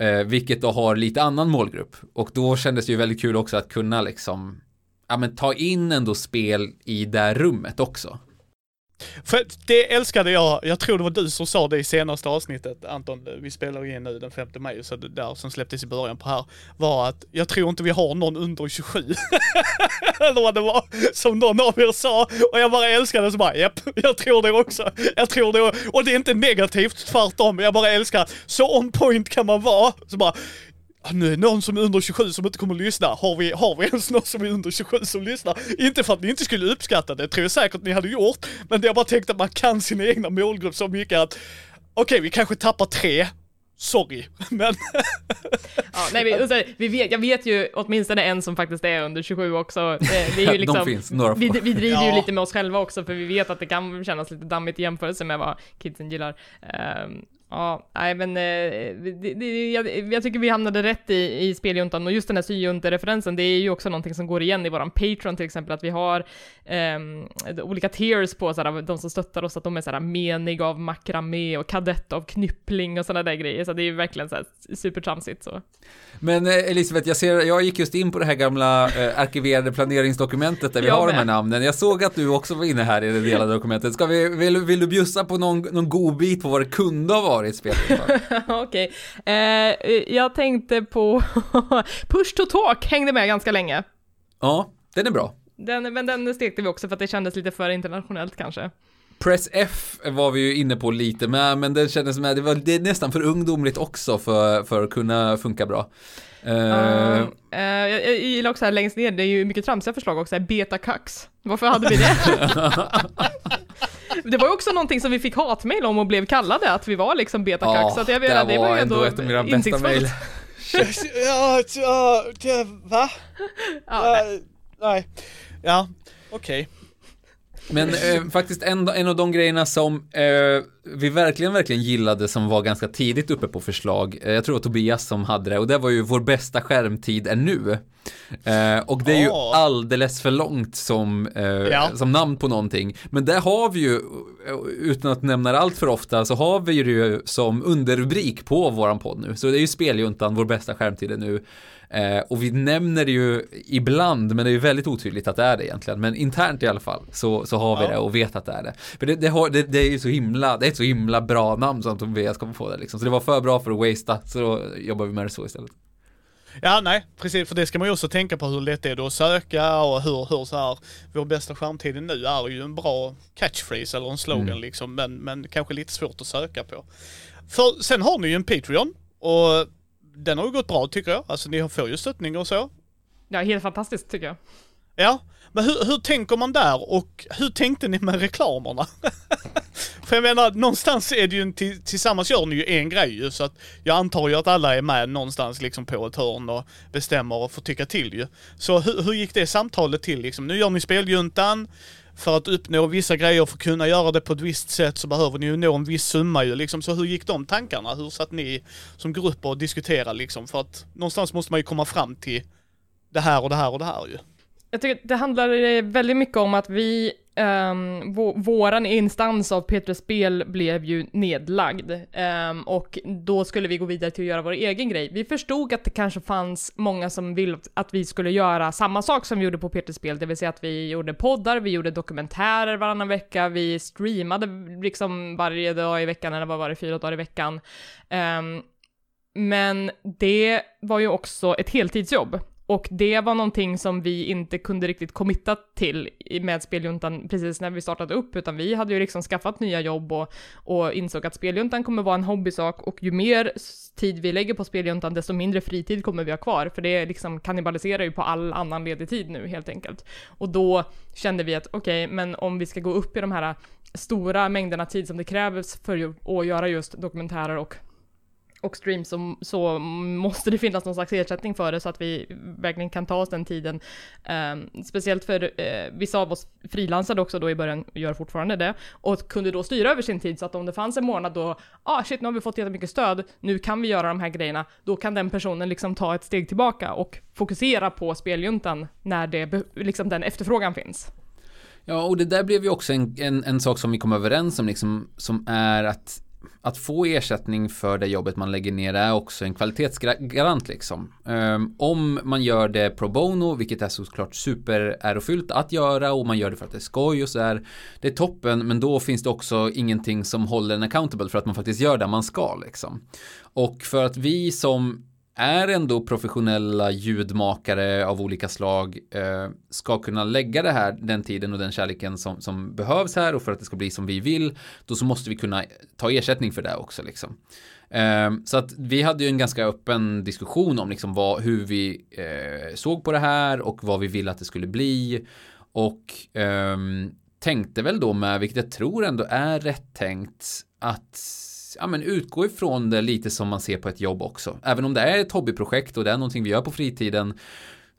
Eh, vilket då har lite annan målgrupp. Och då kändes det ju väldigt kul också att kunna liksom Ja men ta in ändå spel i det rummet också. För det älskade jag, jag tror det var du som sa det i senaste avsnittet Anton, vi spelar in nu den 5 maj, så det där som släpptes i början på här, var att jag tror inte vi har någon under 27. Eller vad det var, som någon av er sa. Och jag bara älskade det så bara, japp, jag tror det också. Jag tror det Och det är inte negativt, tvärtom. Jag bara älskar, så on point kan man vara. Så bara, nu är det någon som är under 27 som inte kommer att lyssna. Har vi, har vi ens någon som är under 27 som lyssnar? Inte för att ni inte skulle uppskatta det, tror jag säkert ni hade gjort. Men jag bara tänkte att man kan sin egna målgrupp så mycket att okej, vi kanske tappar tre. Sorry, men Ja, nej, vi, och så, vi vet, jag vet ju åtminstone en som faktiskt är under 27 också. Det är ju liksom, De finns, några få. vi, vi driver ju Ja. lite med oss själva också, för vi vet att det kan kännas lite dammigt i jämförelse med vad kidsen gillar. Ehm, ja, nej men eh, det, det, jag, jag tycker vi hamnade rätt i, i speljuntan, och just den här syjunte-referensen, det är ju också någonting som går igen i våran Patreon till exempel, att vi har ehm, olika tiers på såhär, de som stöttar oss, att de är såhär menig av makramé och kadett av knyppling och sådana där grejer, så det är ju verkligen såhär supertramsigt så. Men eh, Elisabeth, jag ser, jag gick just in på det här gamla eh, arkiverade planeringsdokumentet där vi Jag har de här med. namnen. Jag såg att du också var inne här i det delade dokumentet. Ska vi, vill, vill du bjussa på någon, någon god bit på vad det kunde ha varit spelet? Okej, eh, jag tänkte på Push to Talk hängde med ganska länge. ja, den är bra. Den, men den stekte vi också för att det kändes lite för internationellt kanske. Press F var vi ju inne på lite med, men det kändes som att det var det är nästan för ungdomligt också för, för att kunna funka bra. Uh, eh, jag, jag gillar också här längst ner, det är ju mycket tramsiga förslag också, betakax. Varför hade vi det? det var ju också någonting som vi fick hatmejl om och blev kallade, att vi var liksom betakax. Ja, så att jag det menar, det var var ju ändå ändå ett av mina bästa mejl. ja, ja, det, va? Ja, nej. Ja, okej. Men eh, faktiskt en, en av de grejerna som eh, vi verkligen, verkligen gillade som var ganska tidigt uppe på förslag, eh, jag tror det var Tobias som hade det, och det var ju vår bästa skärmtid är nu. Eh, och det är ju Åh. alldeles för långt som, eh, Ja. som namn på någonting. Men där har vi ju, eh, utan att nämna det allt för ofta, så har vi det ju som underrubrik på våran podd nu. Så det är ju Speljuntan, vår bästa skärmtid är nu. Eh, och vi nämner det ju ibland, men det är ju väldigt otydligt att det är det egentligen. Men internt i alla fall så, så har vi Ja. det och vet att det är det. För det, det, har, det, det är ju så himla, det är ett så himla bra namn som Tobias kommer få det liksom. Så det var för bra för att wastea, så då jobbar vi med det så istället. Ja, nej, precis. För det ska man ju också tänka på hur lätt det är att söka och hur, hur så här, vår bästa skärmtid nu är ju en bra catchphrase eller en slogan Mm. liksom, men, men kanske lite svårt att söka på. För sen har ni ju en Patreon och den har ju gått bra tycker jag. Alltså ni får ju stöttning och så. Ja, helt fantastiskt tycker jag. Ja, men hur, hur tänker man där och hur tänkte ni med reklamerna? För jag menar, någonstans är det ju en, till, tillsammans gör ni ju en grej ju, så att jag antar ju att alla är med någonstans liksom på ett hörn och bestämmer och får tycka till ju. Så hur, hur gick det samtalet till liksom? Nu gör ni speljuntan, för att uppnå vissa grejer, för att kunna göra det på ett visst sätt så behöver ni ju nå en viss summa ju liksom. Så hur gick de tankarna? Hur satt ni som grupp och diskuterade liksom? För att någonstans måste man ju komma fram till det här och det här och det här ju. Jag tycker att det handlar eh, väldigt mycket om att vi, um, våran instans av Petrus Spel blev ju nedlagd. um, och då skulle vi gå vidare till att göra vår egen grej. Vi förstod att det kanske fanns många som ville att vi skulle göra samma sak som vi gjorde på Petrus Spel, det vill säga att vi gjorde poddar, vi gjorde dokumentärer varannan vecka, vi streamade liksom varje dag i veckan, eller vad var det, fyra dagar i veckan. Um, men det var ju också ett heltidsjobb. Och det var någonting som vi inte kunde riktigt committa till med Speljuntan precis när vi startade upp, utan vi hade ju liksom skaffat nya jobb och, och insåg att Speljuntan kommer vara en hobbysak och ju mer tid vi lägger på Speljuntan, desto mindre fritid kommer vi ha kvar, för det liksom kannibaliserar ju på all annan ledig tid nu helt enkelt. Och då kände vi att okej, men om vi ska gå upp i de här stora mängderna tid som det krävs för att göra just dokumentärer och och streams så, så måste det finnas någon slags ersättning för det så att vi verkligen kan ta oss den tiden. Ehm, speciellt för eh, vissa av oss frilansade också då i början, och gör fortfarande det, och kunde då styra över sin tid så att om det fanns en månad då, ah shit nu har vi fått jättemycket stöd, nu kan vi göra de här grejerna, då kan den personen liksom ta ett steg tillbaka och fokusera på speljuntan när det, liksom den efterfrågan finns. Ja, och det där blev ju också en, en, en sak som vi kom överens om, liksom, som är att att få ersättning för det jobbet man lägger ner är också en kvalitetsgarant liksom. Um, om man gör det pro bono, vilket är såklart superärofyllt att göra och man gör det för att det är skoj och sådär. Det är toppen, men då finns det också ingenting som håller en accountable för att man faktiskt gör det man ska liksom. Och för att vi som är ändå professionella ljudmakare av olika slag eh, ska kunna lägga det här, den tiden och den kärleken som, som behövs här och för att det ska bli som vi vill, då så måste vi kunna ta ersättning för det också liksom. Eh, så att vi hade ju en ganska öppen diskussion om liksom vad, hur vi eh, såg på det här och vad vi ville att det skulle bli och ehm, tänkte väl då med, vilket jag tror ändå är rätt tänkt, att ja, men utgå ifrån det lite som man ser på ett jobb också. Även om det är ett hobbyprojekt och det är någonting vi gör på fritiden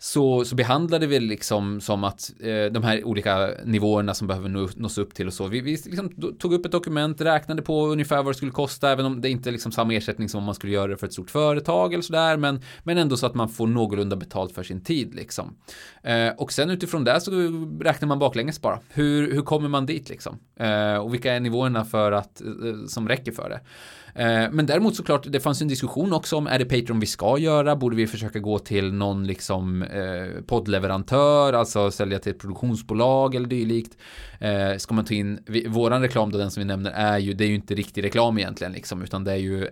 så, så behandlade vi liksom som att eh, de här olika nivåerna som behöver nå, nås upp till och så. Vi, vi liksom tog upp ett dokument, räknade på ungefär vad det skulle kosta, även om det inte är liksom samma ersättning som om man skulle göra det för ett stort företag eller sådär, men, men ändå så att man får någorlunda betalt för sin tid liksom. Eh, och sen utifrån det så räknar man baklänges bara. Hur, hur kommer man dit liksom? Eh, och vilka är nivåerna för att, eh, som räcker för det? Eh, men däremot såklart, det fanns en diskussion också om är det Patreon vi ska göra? Borde vi försöka gå till någon liksom eh, poddleverantör, alltså sälja till ett produktionsbolag eller dylikt? Eh, ska man ta in, vi, våran reklam då, den som vi nämner, är ju, det är ju inte riktig reklam egentligen liksom, utan det är ju eh,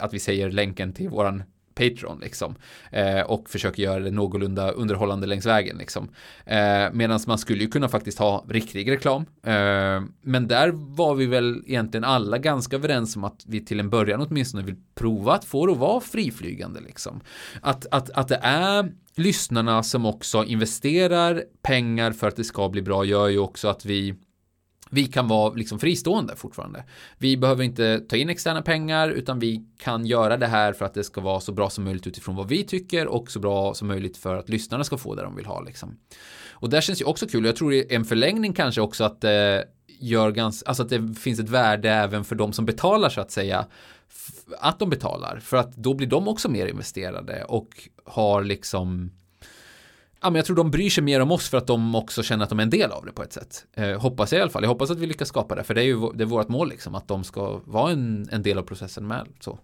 att vi säger länken till våran Patreon liksom. Eh, och försöker göra det någorlunda underhållande längs vägen liksom. Eh, Medan man skulle ju kunna faktiskt ha riktig reklam. Eh, men där var vi väl egentligen alla ganska överens om att vi till en början åtminstone vill prova att få det att vara friflygande liksom. Att, att, att det är lyssnarna som också investerar pengar för att det ska bli bra gör ju också att vi vi kan vara liksom fristående fortfarande. Vi behöver inte ta in externa pengar utan vi kan göra det här för att det ska vara så bra som möjligt utifrån vad vi tycker och så bra som möjligt för att lyssnarna ska få det de vill ha. Liksom. Och där känns ju också kul. Jag tror det är en förlängning kanske också att det gör ganska, alltså att det finns ett värde även för de som betalar så att säga att de betalar för att då blir de också mer investerade och har liksom Ja, men jag tror de bryr sig mer om oss för att de också känner att de är en del av det på ett sätt. Eh, hoppas jag i alla fall. Jag hoppas att vi lyckas skapa det, för det är ju det är vårt mål liksom, att de ska vara en, en del av processen med. Så.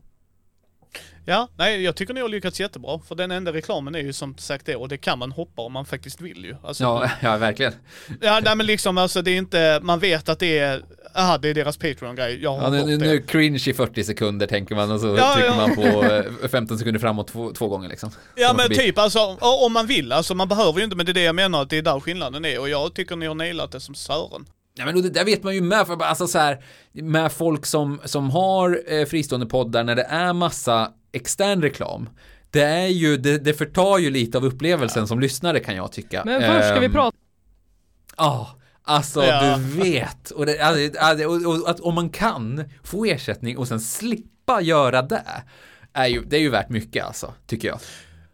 Ja, nej jag tycker ni har lyckats jättebra. För den enda reklamen är ju som sagt det och det kan man hoppa om man faktiskt vill ju. Alltså, Ja, ja verkligen. ja nej men liksom alltså det är inte, man vet att det är, aha det är deras Patreon-grej, jag har Ja, nu, nu, cringe i 40 sekunder tänker man och så Ja, trycker ja. man på eh, 15 sekunder framåt två, två gånger liksom. Ja men förbi. typ alltså, om man vill, alltså man behöver ju inte, men det är det jag menar att det är där skillnaden är och jag tycker ni har nailat det som Sören. Ja, men det där vet man ju med, för alltså så här, med folk som, som har eh, fristående poddar när det är massa extern reklam. Det är ju, det, det förtar ju lite av upplevelsen som lyssnare kan jag tycka. Men först ska vi Ehm, prata Ja, alltså Ja. du vet. Och, det, alltså, alltså, och, och att om man kan få ersättning och sen slippa göra det, är ju, det är ju värt mycket alltså, tycker jag.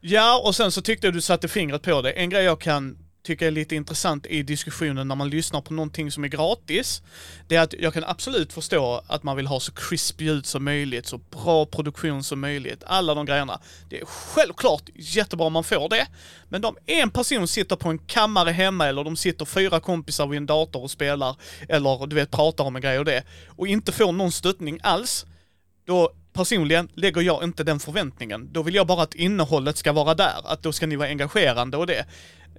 Ja, och sen så tyckte jag du satte fingret på det. En grej jag kan tycka är lite intressant i diskussionen när man lyssnar på någonting som är gratis, det är att jag kan absolut förstå att man vill ha så crispy ljud som möjligt, så bra produktion som möjligt, alla de grejerna. Det är självklart jättebra om man får det, men om en person sitter på en kammare hemma eller de sitter fyra kompisar vid en dator och spelar, eller du vet pratar om en grej och det, och inte får någon stöttning alls, då personligen lägger jag inte den förväntningen. Då vill jag bara att innehållet ska vara där, att då ska ni vara engagerande och det.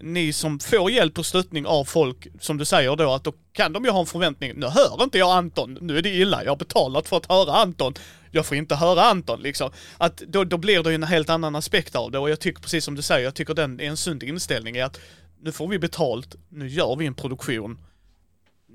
Ni som får hjälp och stöttning av folk, som du säger då, att då kan de ju ha en förväntning. Nu hör inte jag Anton, nu är det illa, jag har betalat för att höra Anton. Jag får inte höra Anton liksom. Att då, då blir det ju en helt annan aspekt av det och jag tycker precis som du säger, jag tycker den är en sund inställning i att nu får vi betalt, nu gör vi en produktion.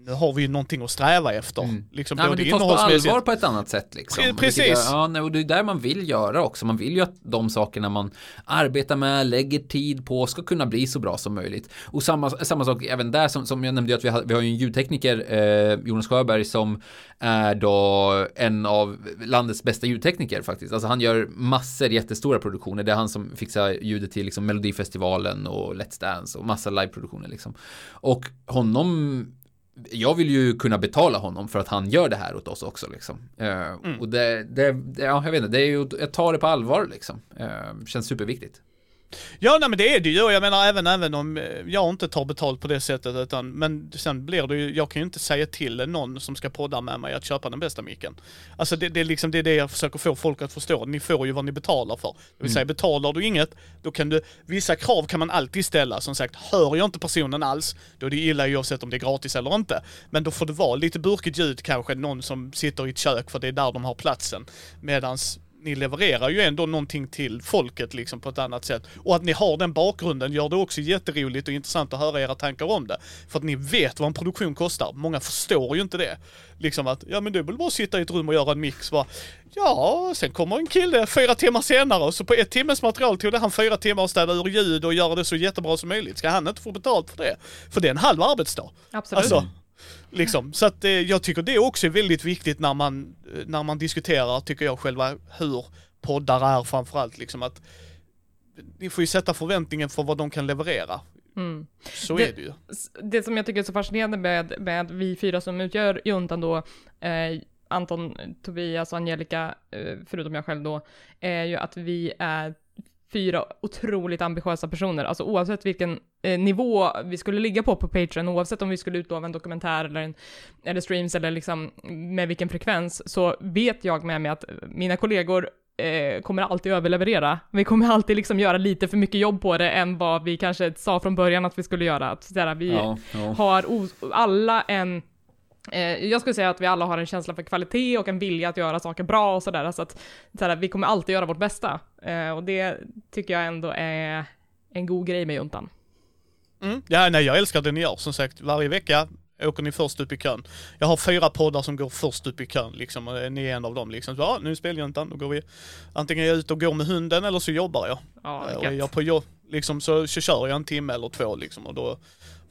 Nu har vi ju någonting att sträva efter. Liksom Nej, men det tas på allvar på ett annat sätt liksom. Pre- precis. Vilket Ja, och det är där man vill göra också. Man vill ju att de sakerna man arbetar med, lägger tid på, ska kunna bli så bra som möjligt. Och samma, samma sak även där som, som jag nämnde att vi har, vi har ju en ljudtekniker, eh, Jonas Sjöberg, som är då en av landets bästa ljudtekniker faktiskt. Alltså han gör massor jättestora produktioner. Det är han som fixar ljudet till liksom Melodifestivalen och Let's Dance och massa liveproduktioner liksom. Och honom jag vill ju kunna betala honom för att han gör det här åt oss också liksom. Eh, Och det, det, det, ja, jag vet inte, det är ju, jag tar det på allvar liksom. Eh, känns superviktigt. Ja, nej men det är det ju. Jag menar även, även om eh, jag inte tar betalt på det sättet utan, men sen blir det ju, jag kan ju inte säga till någon som ska podda med mig att köpa den bästa micken. Alltså det, det är liksom det, är det jag försöker få folk att förstå. Ni får ju vad ni betalar för. Det vill säga betalar du inget, då kan du, vissa krav kan man alltid ställa. Som sagt, hör jag inte personen alls, då är det illa oavsett om det är gratis eller inte. Men då får det vara lite burkigt ljud kanske, någon som sitter i ett kök för det är där de har platsen. Medans ni levererar ju ändå någonting till folket liksom på ett annat sätt. Och att ni har den bakgrunden gör det också jätteroligt och intressant att höra era tankar om det. För att ni vet vad en produktion kostar. Många förstår ju inte det. Liksom att, ja men det är väl bara att sitta i ett rum och göra en mix. Va? Ja, sen kommer en kille fyra timmar senare och så på ett timmes material tog det han fyra timmar att städa ur ljud och göra det så jättebra som möjligt. Ska han inte få betalt för det? För det är en halv arbetsdag. Absolut. Alltså, liksom. Så att eh, jag tycker det också är väldigt viktigt när man, eh, när man diskuterar, tycker jag, själva hur poddar är framförallt. Liksom att ni får ju sätta förväntningen för vad de kan leverera. Mm. Så Det- är det ju. Det som jag tycker är så fascinerande med, med vi fyra som utgör juntan då, eh, Anton, Tobias och Angelica, eh, förutom jag själv då, är ju att vi är fyra otroligt ambitiösa personer, alltså oavsett vilken eh, nivå vi skulle ligga på på Patreon, oavsett om vi skulle utlova en dokumentär eller, en, eller streams eller liksom med vilken frekvens, så vet jag med mig att mina kollegor eh, kommer alltid överleverera. Vi kommer alltid liksom göra lite för mycket jobb på det än vad vi kanske sa från början att vi skulle göra. Att, sådär, vi Ja, ja. har alla en jag skulle säga att vi alla har en känsla för kvalitet och en vilja att göra saker bra och sådär, så att sådär, vi kommer alltid göra vårt bästa. Eh, och det tycker jag ändå är en god grej med juntan. Mm. Ja, nej, jag älskar det ni gör. Som sagt, varje vecka åker ni först upp i kön. Jag har fyra poddar som går först upp i kön liksom, och ni är en av dem liksom. Så, ja, nu är speljuntan, då går vi. Antingen är jag ute och går med hunden eller så jobbar jag. Ja, och är jag på jobb, liksom, så, så kör jag en timme eller två liksom, och då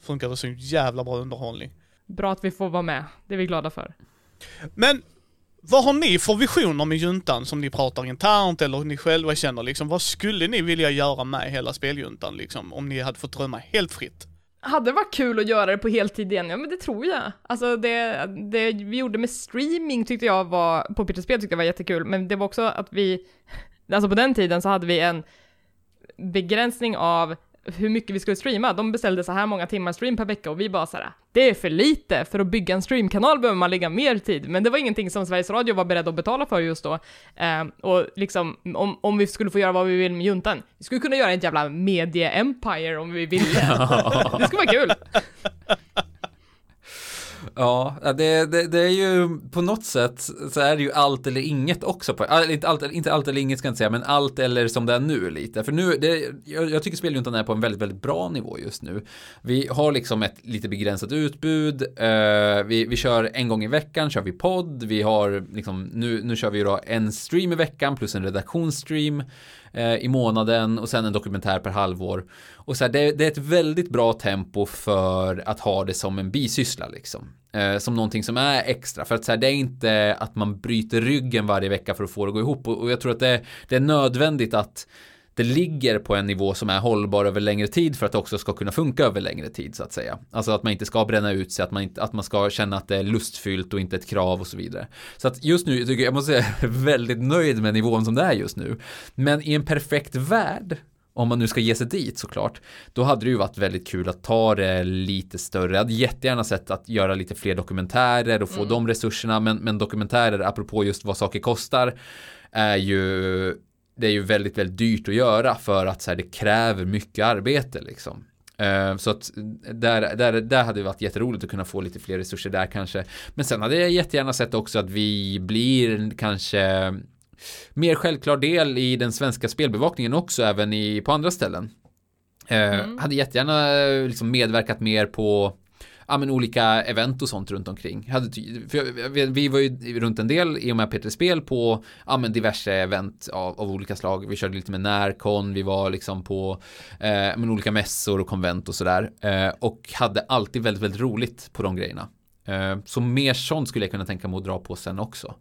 funkar det så jävla bra underhållning. Bra att vi får vara med, det är vi glada för. Men vad har ni för visioner med juntan som ni pratar internt eller ni själva känner liksom? Vad skulle ni vilja göra med hela speljuntan liksom? Om ni hade fått drömma helt fritt? Hade det varit kul att göra det på heltid igen? Ja, men det tror jag. Alltså det, det vi gjorde med streaming tyckte jag var, på Peter Spel tyckte jag var jättekul, men det var också att vi, alltså på den tiden så hade vi en begränsning av hur mycket vi skulle streama. De beställde så här många timmar stream per vecka och vi bara så här, det är för lite, för att bygga en streamkanal behöver man lägga mer tid. Men det var ingenting som Sveriges Radio var beredd att betala för just då. Eh, och liksom, om, om vi skulle få göra vad vi vill med juntan, vi skulle kunna göra ett jävla medie-empire om vi ville. det skulle vara kul. Ja, det, det, det, är ju på något sätt så är det ju allt eller inget också. På, äh, inte, allt, inte allt eller inget ska jag inte säga, men allt eller som det är nu lite. För nu, det, jag, jag tycker speljuntan är på en väldigt, väldigt bra nivå just nu. Vi har liksom ett lite begränsat utbud. Uh, vi, vi kör en gång i veckan, kör vi podd. Vi har liksom, nu, nu kör vi då en stream i veckan plus en redaktionsstream uh, Eh, i månaden och sen en dokumentär per halvår. Och så här, det, det, är ett väldigt bra tempo för att ha det som en bisyssla liksom. Eh, som någonting som är extra. För att så här, det är inte att man bryter ryggen varje vecka för att få det att gå ihop. Och, och jag tror att det, det, är nödvändigt att det ligger på en nivå som är hållbar över längre tid för att det också ska kunna funka över längre tid så att säga. Alltså att man inte ska bränna ut sig, att man, inte, att man ska känna att det är lustfyllt och inte ett krav och så vidare. Så att just nu tycker jag, jag måste säga, väldigt nöjd med nivån som det är just nu. Men i en perfekt värld om man nu ska ge sig dit såklart, då hade det ju varit väldigt kul att ta det lite större. Jag hade jättegärna sett att göra lite fler dokumentärer och få mm. de resurserna, men, men dokumentärer, apropå just vad saker kostar, är ju det är ju väldigt, väldigt dyrt att göra för att så här, det kräver mycket arbete liksom. Uh, så att där, där, där hade det varit jätteroligt att kunna få lite fler resurser där kanske. Men sen hade jag jättegärna sett också att vi blir kanske mer självklar del i den svenska spelbevakningen också, även i, på andra ställen. Eh, mm. Hade jättegärna liksom medverkat mer på ja, men olika event och sånt runt omkring. Hade, för vi var ju runt en del i och med Peter Spel på ja, men diverse event av, av, olika slag. Vi körde lite med Närcon, vi var liksom på eh, men olika mässor och konvent och sådär. Eh, och hade alltid väldigt, väldigt roligt på de grejerna. Eh, så mer sånt skulle jag kunna tänka mig att dra på sen också.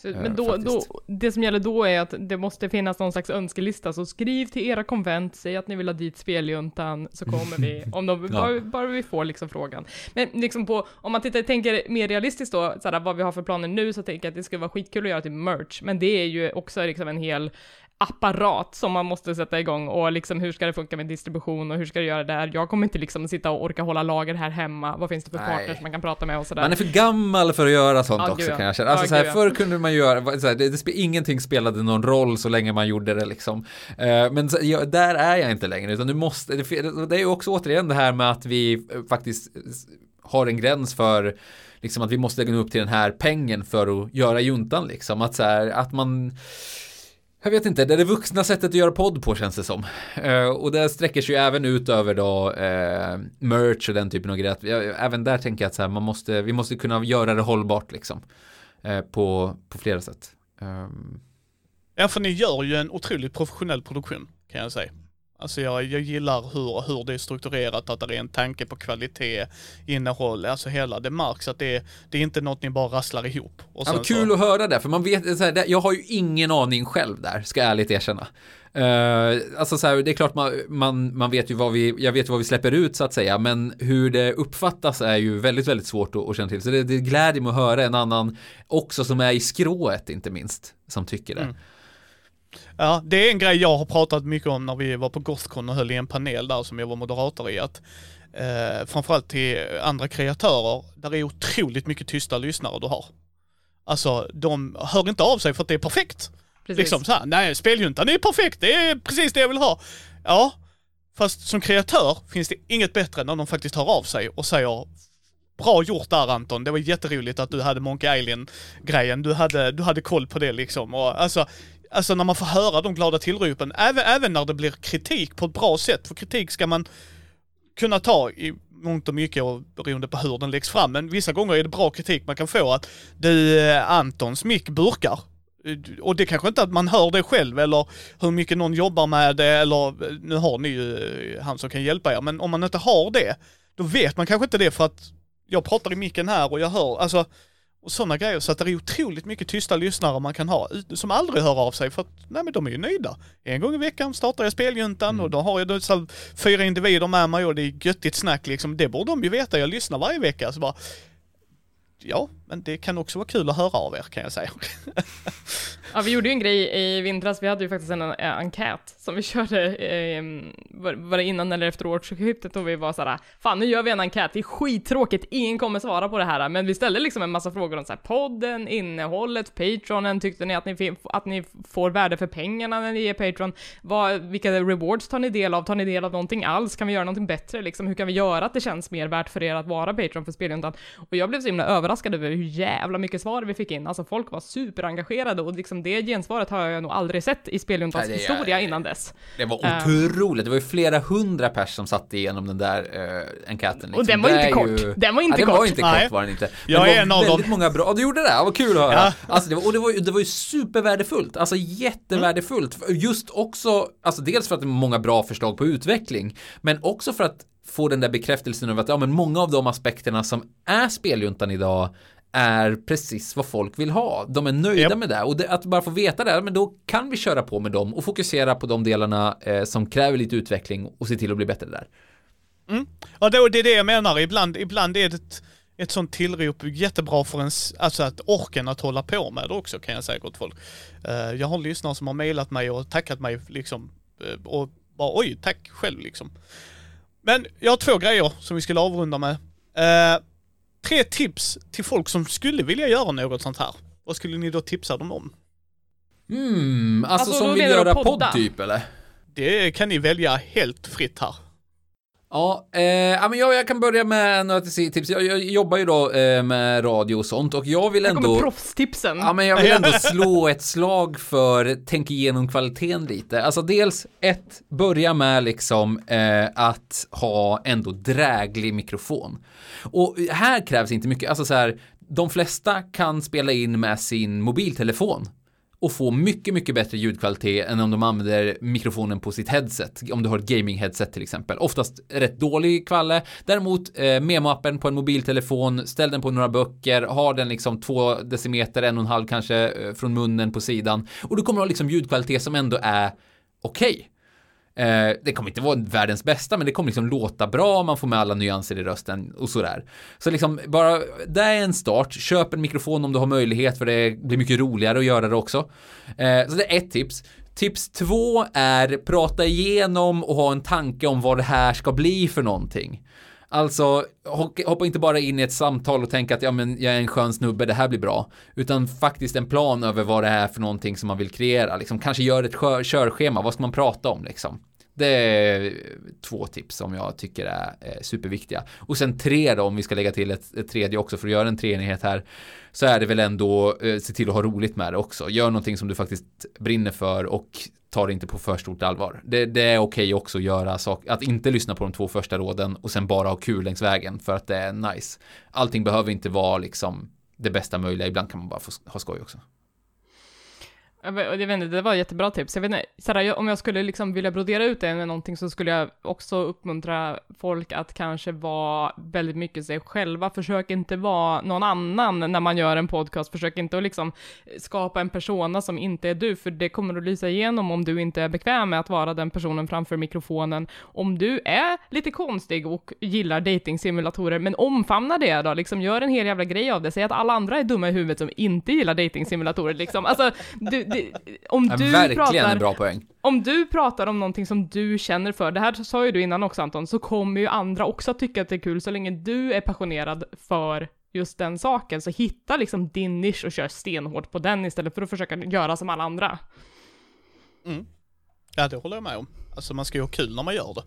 Så, men då, då, det som gäller då är att det måste finnas någon slags önskelista, så skriv till era konvent, säg att ni vill ha dit speljuntan, så kommer vi, om de, ja. bara, bara, vi får liksom frågan. Men liksom på, om man tittar, tänker mer realistiskt då, såhär, vad vi har för planer nu, så tänker jag att det skulle vara skitkul att göra till merch, men det är ju också liksom en hel apparat som man måste sätta igång och liksom hur ska det funka med distribution och hur ska det göra där? Jag kommer inte liksom sitta och orka hålla lager här hemma. Vad finns det för Nej. partners man kan prata med och sådär? Man är för gammal för att göra sånt ah, också kan jag känna. Alltså ah, så här, förr kunde man göra, så här, det, det, ingenting spelade någon roll så länge man gjorde det liksom. Uh, men så, ja, där är jag inte längre, utan du måste, det, det är ju också återigen det här med att vi faktiskt har en gräns för liksom att vi måste lägga upp till den här pengen för att göra juntan liksom. Att så här, att man jag vet inte, det är det vuxna sättet att göra podd på känns det som. Eh, och det sträcker sig ju även ut över då eh, merch och den typen av grejer. Att, även där tänker jag att så här, man måste, vi måste kunna göra det hållbart liksom. Eh, på, på flera sätt. Um. Ja, för ni gör ju en otroligt professionell produktion kan jag säga. Alltså jag, jag gillar hur, hur det är strukturerat, att det är en tanke på kvalitet, innehåll, alltså hela, det märks att det, det är inte något ni bara rasslar ihop. Och ja, kul så... att höra det, för man vet, så här, jag har ju ingen aning själv där, ska jag ärligt erkänna. Uh, alltså så här, det är klart man, man, man vet ju vad vi, jag vet ju vad vi släpper ut så att säga, men hur det uppfattas är ju väldigt, väldigt svårt att, att känna till. Så det, det gläder mig att höra en annan också som är i skrået, inte minst, som tycker det. Mm. Ja, det är en grej jag har pratat mycket om när vi var på Gothcon och höll i en panel där som jag var moderator i. Att, eh, framförallt till andra kreatörer, där är otroligt mycket tysta lyssnare du har. Alltså, de hör inte av sig för att det är perfekt. Precis. Liksom så här, nej, speljuntan är perfekt, det är precis det jag vill ha. Ja, fast som kreatör finns det inget bättre när de faktiskt hör av sig och säger Bra gjort där Anton, det var jätteroligt att du hade Monkey Island-grejen, du hade, du hade koll på det liksom. Och alltså, alltså när man får höra de glada tillropen, även, även när det blir kritik på ett bra sätt, för kritik ska man kunna ta i mångt och mycket och beroende på hur den läggs fram, men vissa gånger är det bra kritik man kan få att du, eh, Antons mick burkar. Eh, och det kanske inte att man hör det själv eller hur mycket någon jobbar med det eller eh, nu har ni ju han som kan hjälpa er, men om man inte har det, då vet man kanske inte det för att jag pratar i micken här och jag hör, alltså och sådana grejer. Så att det är otroligt mycket tysta lyssnare man kan ha som aldrig hör av sig för att, nej men de är ju nöjda. En gång i veckan startar jag speljuntan mm. och då har jag dessa fyra individer med mig och det är göttigt snack liksom. Det borde de ju veta, jag lyssnar varje vecka. Så bara, ja, men det kan också vara kul att höra av er kan jag säga. Ja, vi gjorde ju en grej i vintras, vi hade ju faktiskt en, enkät som vi körde, eh, var, det innan eller efter årsskiftet och vi var såhär, fan nu gör vi en enkät, det är skittråkigt, ingen kommer svara på det här, men vi ställde liksom en massa frågor om så här, podden, innehållet, Patronen, tyckte ni att ni, att ni får värde för pengarna när ni ger Patreon? Vad, vilka rewards tar ni del av? Tar ni del av någonting alls? Kan vi göra någonting bättre liksom? Hur kan vi göra att det känns mer värt för er att vara Patreon för Speljuntan? Och jag blev så himla överraskad över hur jävla mycket svar vi fick in, alltså folk var superengagerade och liksom det gensvaret har jag nog aldrig sett i Speljuntans Nej, det är- historia innan dess. Det var Ehm. otroligt. Det var ju flera hundra pers som satt igenom den där uh, enkäten. Liksom. Och den var inte är kort. ju- Den var inte ja, den var kort. inte Nej. kort var den inte. Jag Men är det en var av dem. väldigt många bra. Ja, du gjorde det? Ja, vad kul att höra. Ja. Alltså, det var, och det var, ju- det var ju supervärdefullt. Alltså jättevärdefullt. Just också, alltså dels för att det var många bra förslag på utveckling, men också för att få den där bekräftelsen över att ja, men många av de aspekterna som är speljuntan idag är precis vad folk vill ha. De är nöjda Japp. med det och det, att bara få veta det, men då kan vi köra på med dem och fokusera på de delarna eh, som kräver lite utveckling och se till att bli bättre där. Ja, då, det är det jag menar. Ibland, ibland är det ett, ett sånt tillrop jättebra för ens, alltså att orken att hålla på med det också kan jag säga gott folk. Eh, jag har lyssnare som har mejlat mig och tackat mig liksom eh, och bara oj, tack själv liksom. Men jag har två grejer som vi skulle avrunda med. Eh, tre tips till folk som skulle vilja göra något sånt här. Vad skulle ni då tipsa dem om? Mm, alltså, Alltså, som vill göra podd typ eller? Det kan ni välja helt fritt här. Ja, eh, ja, men jag, jag kan börja med några tips. Jag, jag jobbar ju då eh, med radio och sånt och jag vill Här kommer ändå... proffstipsen. Ja, men jag vill ändå slå ett slag för tänk igenom kvaliteten lite. Alltså dels ett, börja med liksom eh, att ha ändå dräglig mikrofon. Och här krävs inte mycket, alltså så här, de flesta kan spela in med sin mobiltelefon och få mycket, mycket bättre ljudkvalitet än om de använder mikrofonen på sitt headset. Om du har ett gaming-headset till exempel. Oftast rätt dålig kvalle. Däremot eh, memo-appen på en mobiltelefon, ställ den på några böcker, ha den liksom två decimeter, en och en halv kanske eh, från munnen på sidan. Och du kommer ha liksom ljudkvalitet som ändå är okej. Eh, det kommer inte vara världens bästa, men det kommer liksom låta bra, man får med alla nyanser i rösten och sådär. Så liksom bara, det är en start. Köp en mikrofon om du har möjlighet, för det blir mycket roligare att göra det också. Eh, så det är ett tips. Tips två är prata igenom och ha en tanke om vad det här ska bli för någonting. Alltså, hoppa inte bara in i ett samtal och tänka att ja, men jag är en skön snubbe, det här blir bra. Utan faktiskt en plan över vad det är för någonting som man vill kreera. Liksom, kanske gör ett körschema, vad ska man prata om liksom? Det är två tips som jag tycker är eh, superviktiga. Och sen tre då, om vi ska lägga till ett, ett tredje också för att göra en treenighet här, så är det väl ändå eh, se till att ha roligt med det också. Gör någonting som du faktiskt brinner för och ta det inte på för stort allvar. Det, det är okej också att göra saker, att inte lyssna på de två första råden och sen bara ha kul längs vägen för att det är nice. Allting behöver inte vara liksom det bästa möjliga, ibland kan man bara få ha skoj också. Jag vet, inte, det var ett jättebra tips. Jag vet inte, såhär, jag, om jag skulle liksom vilja brodera ut det med någonting så skulle jag också uppmuntra folk att kanske vara väldigt mycket sig själva. Försök inte vara någon annan när man gör en podcast. Försök inte att liksom skapa en persona som inte är du, för det kommer att lysa igenom om du inte är bekväm med att vara den personen framför mikrofonen. Om du är lite konstig och gillar datingsimulatorer, men omfamna det då, liksom gör en hel jävla grej av det. Säg att alla andra är dumma i huvudet som inte gillar datingsimulatorer, liksom. Alltså, du, det, om Ja, du verkligen pratar en bra poäng. om du pratar om någonting som du känner för, det här sa ju du innan också Anton, så kommer ju andra också att tycka att det är kul så länge du är passionerad för just den saken. Så hitta liksom din nisch och kör stenhårt på den istället för att försöka göra som alla andra. Ja, det håller jag med om. Alltså man ska ju ha kul när man gör det.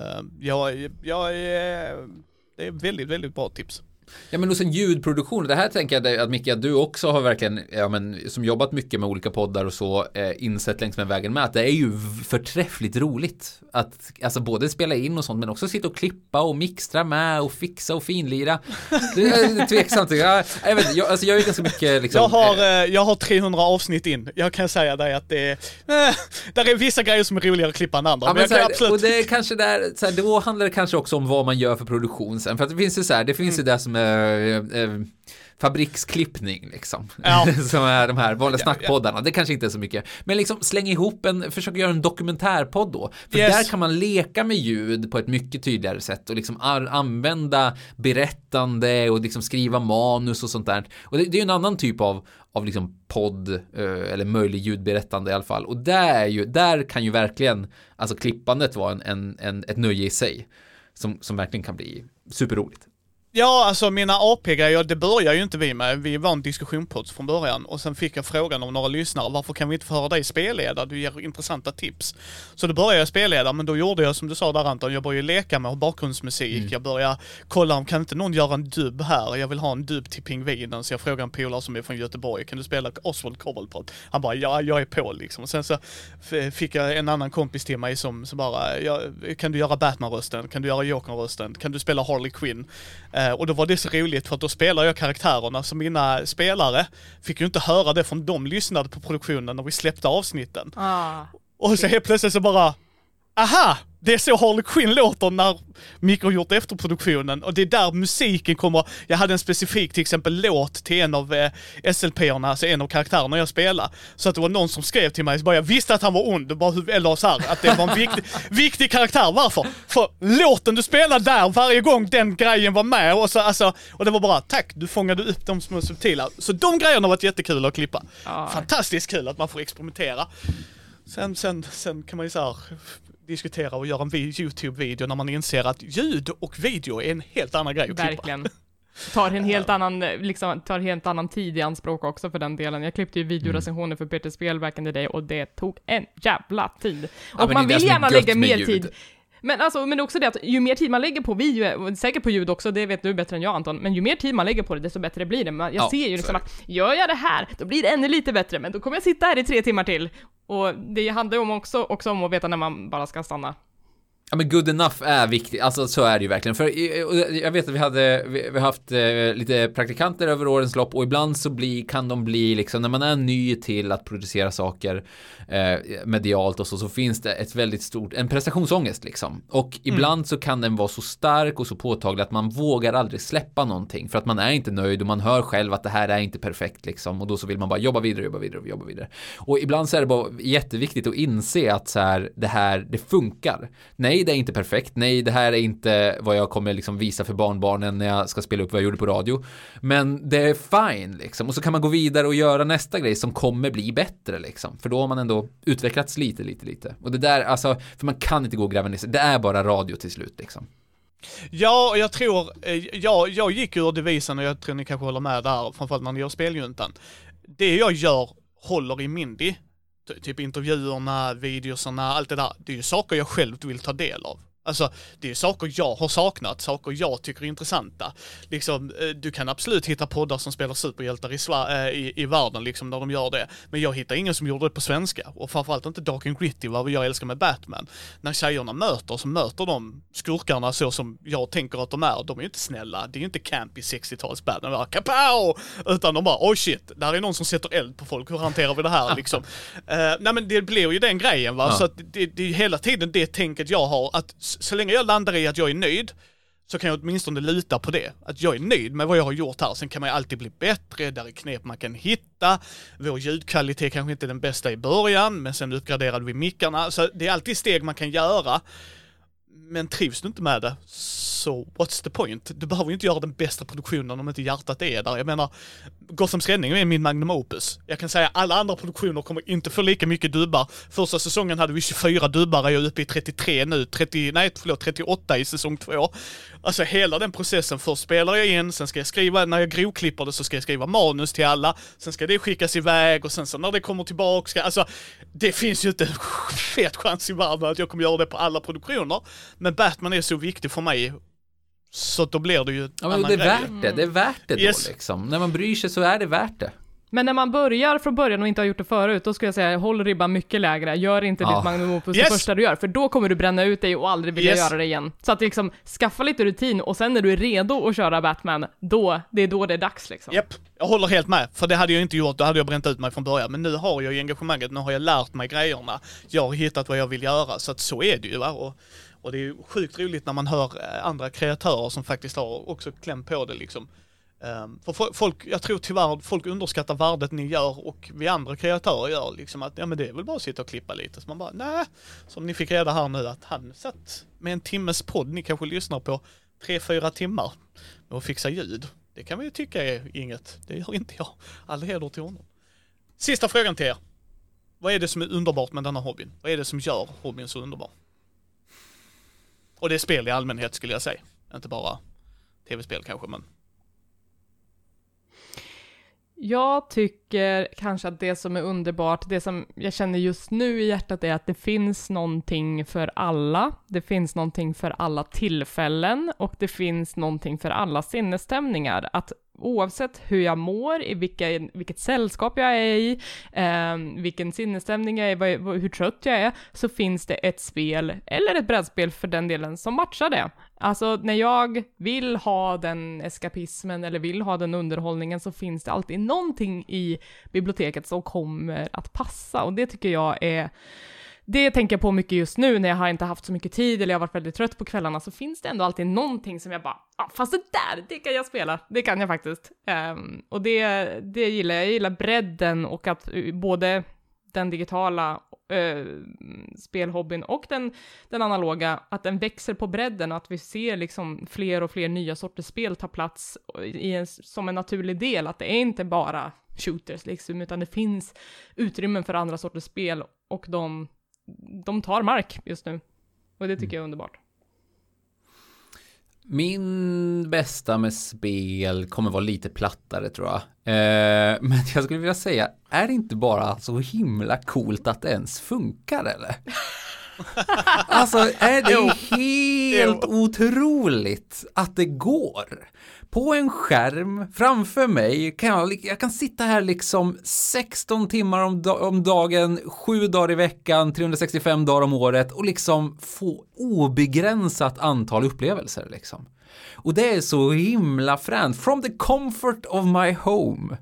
Uh, jag, jag är... Det är väldigt, väldigt bra tips. Ja men och sen ljudproduktion, det här tänker jag att Micke, att du också har verkligen, ja men som jobbat mycket med olika poddar och så, eh, insett längs med vägen med att det är ju förträffligt roligt att, alltså både spela in och sånt men också sitta och klippa och mixtra med och fixa och finlira. Det är tveksamt, jag, jag vet jag, alltså jag är ju ganska mycket liksom, Jag har, eh, eh, jag har 300 avsnitt in. Jag kan säga dig att det är... Eh, där är vissa grejer som är roligare att klippa än andra. Ja, men men så här, absolut... och det är kanske där, så här, då handlar det kanske också om vad man gör för produktion sen. För att det finns ju så här, det finns ju det som är, eh, fabriksklippning liksom. Ja. Som är de här vanliga snackpoddarna. Det kanske inte är så mycket. Men liksom släng ihop en, försök göra en dokumentärpodd då. För Yes. där kan man leka med ljud på ett mycket tydligare sätt och liksom använda berättande och liksom skriva manus och sånt där. Och det, det är ju en annan typ av, av liksom podd eh, eller möjlig ljudberättande i alla fall. Och där, är ju, där kan ju verkligen alltså klippandet vara en, en, en, ett nöje i sig. Som, som verkligen kan bli superroligt. Ja, alltså mina AP-grejer, det börjar ju inte vi med. Vi var en diskussionspodd från början och sen fick jag frågan av några lyssnare, varför kan vi inte få höra dig spelleda? Du ger intressanta tips. Så då började jag spelleda, men då gjorde jag som du sa där Anton, jag började leka med bakgrundsmusik, jag började kolla om kan inte någon göra en dubb här? Jag vill ha en dubb till Pingvinen, så jag frågade en polare som är från Göteborg, kan du spela Oswald Cobblepot? Han bara, ja, jag är på liksom. Och sen så fick jag en annan kompis till mig som, som bara, ja, kan du göra Batman-rösten? Kan du göra Jokern-rösten? Kan du spela Harley Quinn? Eh, och då var det så roligt för att då spelar jag karaktärerna så mina spelare fick ju inte höra det från de lyssnade på produktionen när vi släppte avsnitten. Ah. Och så helt plötsligt så bara, aha! Det är så Harley Quinn låter när Micke har gjort efterproduktionen och det är där musiken kommer. Jag hade en specifik till exempel låt till en av eh, SLP-erna, alltså en av karaktärerna jag spelar. Så att det var någon som skrev till mig, så bara jag visste att han var ond, bara, eller så här, att det var en viktig, viktig karaktär. Varför? För låten du spelade där, varje gång den grejen var med och så alltså, och det var bara tack, du fångade upp de små subtila. Så de grejerna har varit jättekul att klippa. Ja. Fantastiskt kul att man får experimentera. Sen, sen, sen kan man ju så här diskutera och göra en vi- YouTube-video när man inser att ljud och video är en helt annan grej att klippa. Verkligen. Tar en helt annan, liksom, tar en helt annan tid i anspråk också för den delen. Jag klippte ju videorecensioner för Peter Spel back in the day och det tog en jävla tid. Ja, Och men man vill gärna lägga med mer ljud. tid. Men alltså, men också det att ju mer tid man lägger på video, säkert på ljud också, det vet du bättre än jag Anton, men ju mer tid man lägger på det, desto bättre blir det. Jag Ja, ser ju liksom att, gör jag det här, då blir det ännu lite bättre, men då kommer jag sitta här i tre timmar till. Och det handlar ju om också, också om att veta när man bara ska stanna. Ja men good enough är viktigt, alltså så är det ju verkligen. För jag vet att vi hade, vi, har haft eh, lite praktikanter över årens lopp och ibland så blir, kan de bli liksom, när man är ny till att producera saker eh, medialt och så, så finns det ett väldigt stort, en prestationsångest liksom. Och ibland så kan den vara så stark och så påtaglig att man vågar aldrig släppa någonting för att man är inte nöjd och man hör själv att det här är inte perfekt liksom och då så vill man bara jobba vidare, jobba vidare, jobba vidare. Och ibland så är det bara jätteviktigt att inse att så här, det här, det funkar. Nej, det är inte perfekt. Nej, det här är inte vad jag kommer liksom visa för barnbarnen när jag ska spela upp vad jag gjorde på radio. Men det är fine liksom. Och så kan man gå vidare och göra nästa grej som kommer bli bättre liksom. För då har man ändå utvecklats lite, lite, lite. Och det där, alltså, för man kan inte gå och gräva ner sig. Det är bara radio till slut liksom. Ja, jag tror, eh, ja, jag gick ur devisen och jag tror ni kanske håller med där, framförallt när ni gör speljuntan. Det jag gör håller i Mindy. Typ intervjuerna, videosarna, allt det där. Det är ju saker jag själv vill ta del av. Alltså, det är saker jag har saknat, saker jag tycker är intressanta. Liksom, eh, du kan absolut hitta poddar som spelar superhjältar i, Sva- eh, i, i världen, liksom, när de gör det. Men jag hittar ingen som gjorde det på svenska. Och framförallt inte Dark and Gritty, vad jag älskar med Batman. När tjejerna möter, så möter de skurkarna så som jag tänker att de är. De är ju inte snälla, det är ju inte campy 60-tals Batman, bara kapow! Utan de bara, oj shit, där är någon som sätter eld på folk, hur hanterar vi det här liksom? Eh, nej men det blir ju den grejen va, Ja. så att det, det är hela tiden det tänket jag har, att så länge jag landar i att jag är nöjd, så kan jag åtminstone luta på det. Att jag är nöjd med vad jag har gjort här. Sen kan man ju alltid bli bättre, där är knep man kan hitta. Vår ljudkvalitet kanske inte är den bästa i början, men sen uppgraderade vi mickarna. Så det är alltid steg man kan göra. Men trivs du inte med det, så what's the point? Du behöver ju inte göra den bästa produktionen om inte hjärtat är där. Jag menar, Gothams räddning är min magnum opus. Jag kan säga alla andra produktioner kommer inte få lika mycket dubbar. Första säsongen hade vi 24 dubbar, jag är uppe i 33 nu, 30, nej förlåt, 38 i säsong 2. Alltså hela den processen, först spelar jag in, sen ska jag skriva, när jag grovklipper det så ska jag skriva manus till alla, sen ska det skickas iväg och sen så när det kommer tillbaka, ska, alltså det finns ju inte en fet chans i världen att jag kommer göra det på alla produktioner. Men Batman är så viktig för mig, så då blir det ju Ja, men det är grej. värt det. Det är värt det Yes. då liksom. När man bryr sig så är det värt det. Men när man börjar från början och inte har gjort det förut, då skulle jag säga håll ribban mycket lägre. Gör inte Ja. ditt magnum opus Yes. det första du gör, för då kommer du bränna ut dig och aldrig vilja Yes. göra det igen. Så att liksom, skaffa lite rutin och sen när du är redo att köra Batman, då, det är då det är dags liksom. Japp, jag håller helt med. För det hade jag inte gjort, då hade jag bränt ut mig från början. Men nu har jag ju engagemanget, nu har jag lärt mig grejerna. Jag har hittat vad jag vill göra, så att så är det ju va. Och, och det är ju sjukt roligt när man hör eh, andra kreatörer som faktiskt har också kläm på det liksom. Um, för folk, jag tror tyvärr folk underskattar värdet ni gör och vi andra kreatörer gör liksom att ja men det är väl bara att sitta och klippa lite. Så man bara nej, som ni fick reda här nu att han satt med en timmes podd ni kanske lyssnar på tre, fyra timmar med att fixa ljud. Det kan vi ju tycka är inget, det gör inte jag. All heder till honom. Sista frågan till er. Vad är det som är underbart med denna hobbyn? Vad är det som gör hobbyn så underbar? Och det är spel i allmänhet skulle jag säga. Inte bara tv-spel kanske, men jag tycker kanske att det som är underbart, det som jag känner just nu i hjärtat är att det finns någonting för alla. Det finns någonting för alla tillfällen och det finns någonting för alla sinnesstämningar. Att oavsett hur jag mår, i vilka, vilket sällskap jag är i, eh, vilken sinnesstämning jag är, vad, hur trött jag är, så finns det ett spel, eller ett brädspel för den delen, som matchar det. Alltså när jag vill ha den eskapismen eller vill ha den underhållningen så finns det alltid någonting i biblioteket som kommer att passa och det tycker jag är det tänker jag på mycket just nu när jag har inte haft så mycket tid eller jag har varit väldigt trött på kvällarna så finns det ändå alltid någonting som jag bara, ah, fast det där, det kan jag spela, det kan jag faktiskt. Um, och det, det gillar jag, jag gillar bredden och att eh, både den digitala uh, spelhobbyn och den, den analoga, att den växer på bredden och att vi ser liksom fler och fler nya sorters spel ta plats i en, som en naturlig del, att det är inte bara shooters liksom, utan det finns utrymmen för andra sorters spel och de de tar mark just nu. Och det tycker jag är underbart. Min bästa med spel kommer vara lite plattare tror jag. Eh, men jag skulle vilja säga, är det inte bara så himla coolt att det ens funkar eller? alltså är det helt otroligt att det går? på en skärm framför mig kan jag, jag kan sitta här liksom 16 timmar om, om dagen, 7 dagar i veckan, 365 dagar om året och liksom få obegränsat antal upplevelser liksom. Och det är så himla fränt. From the comfort of my home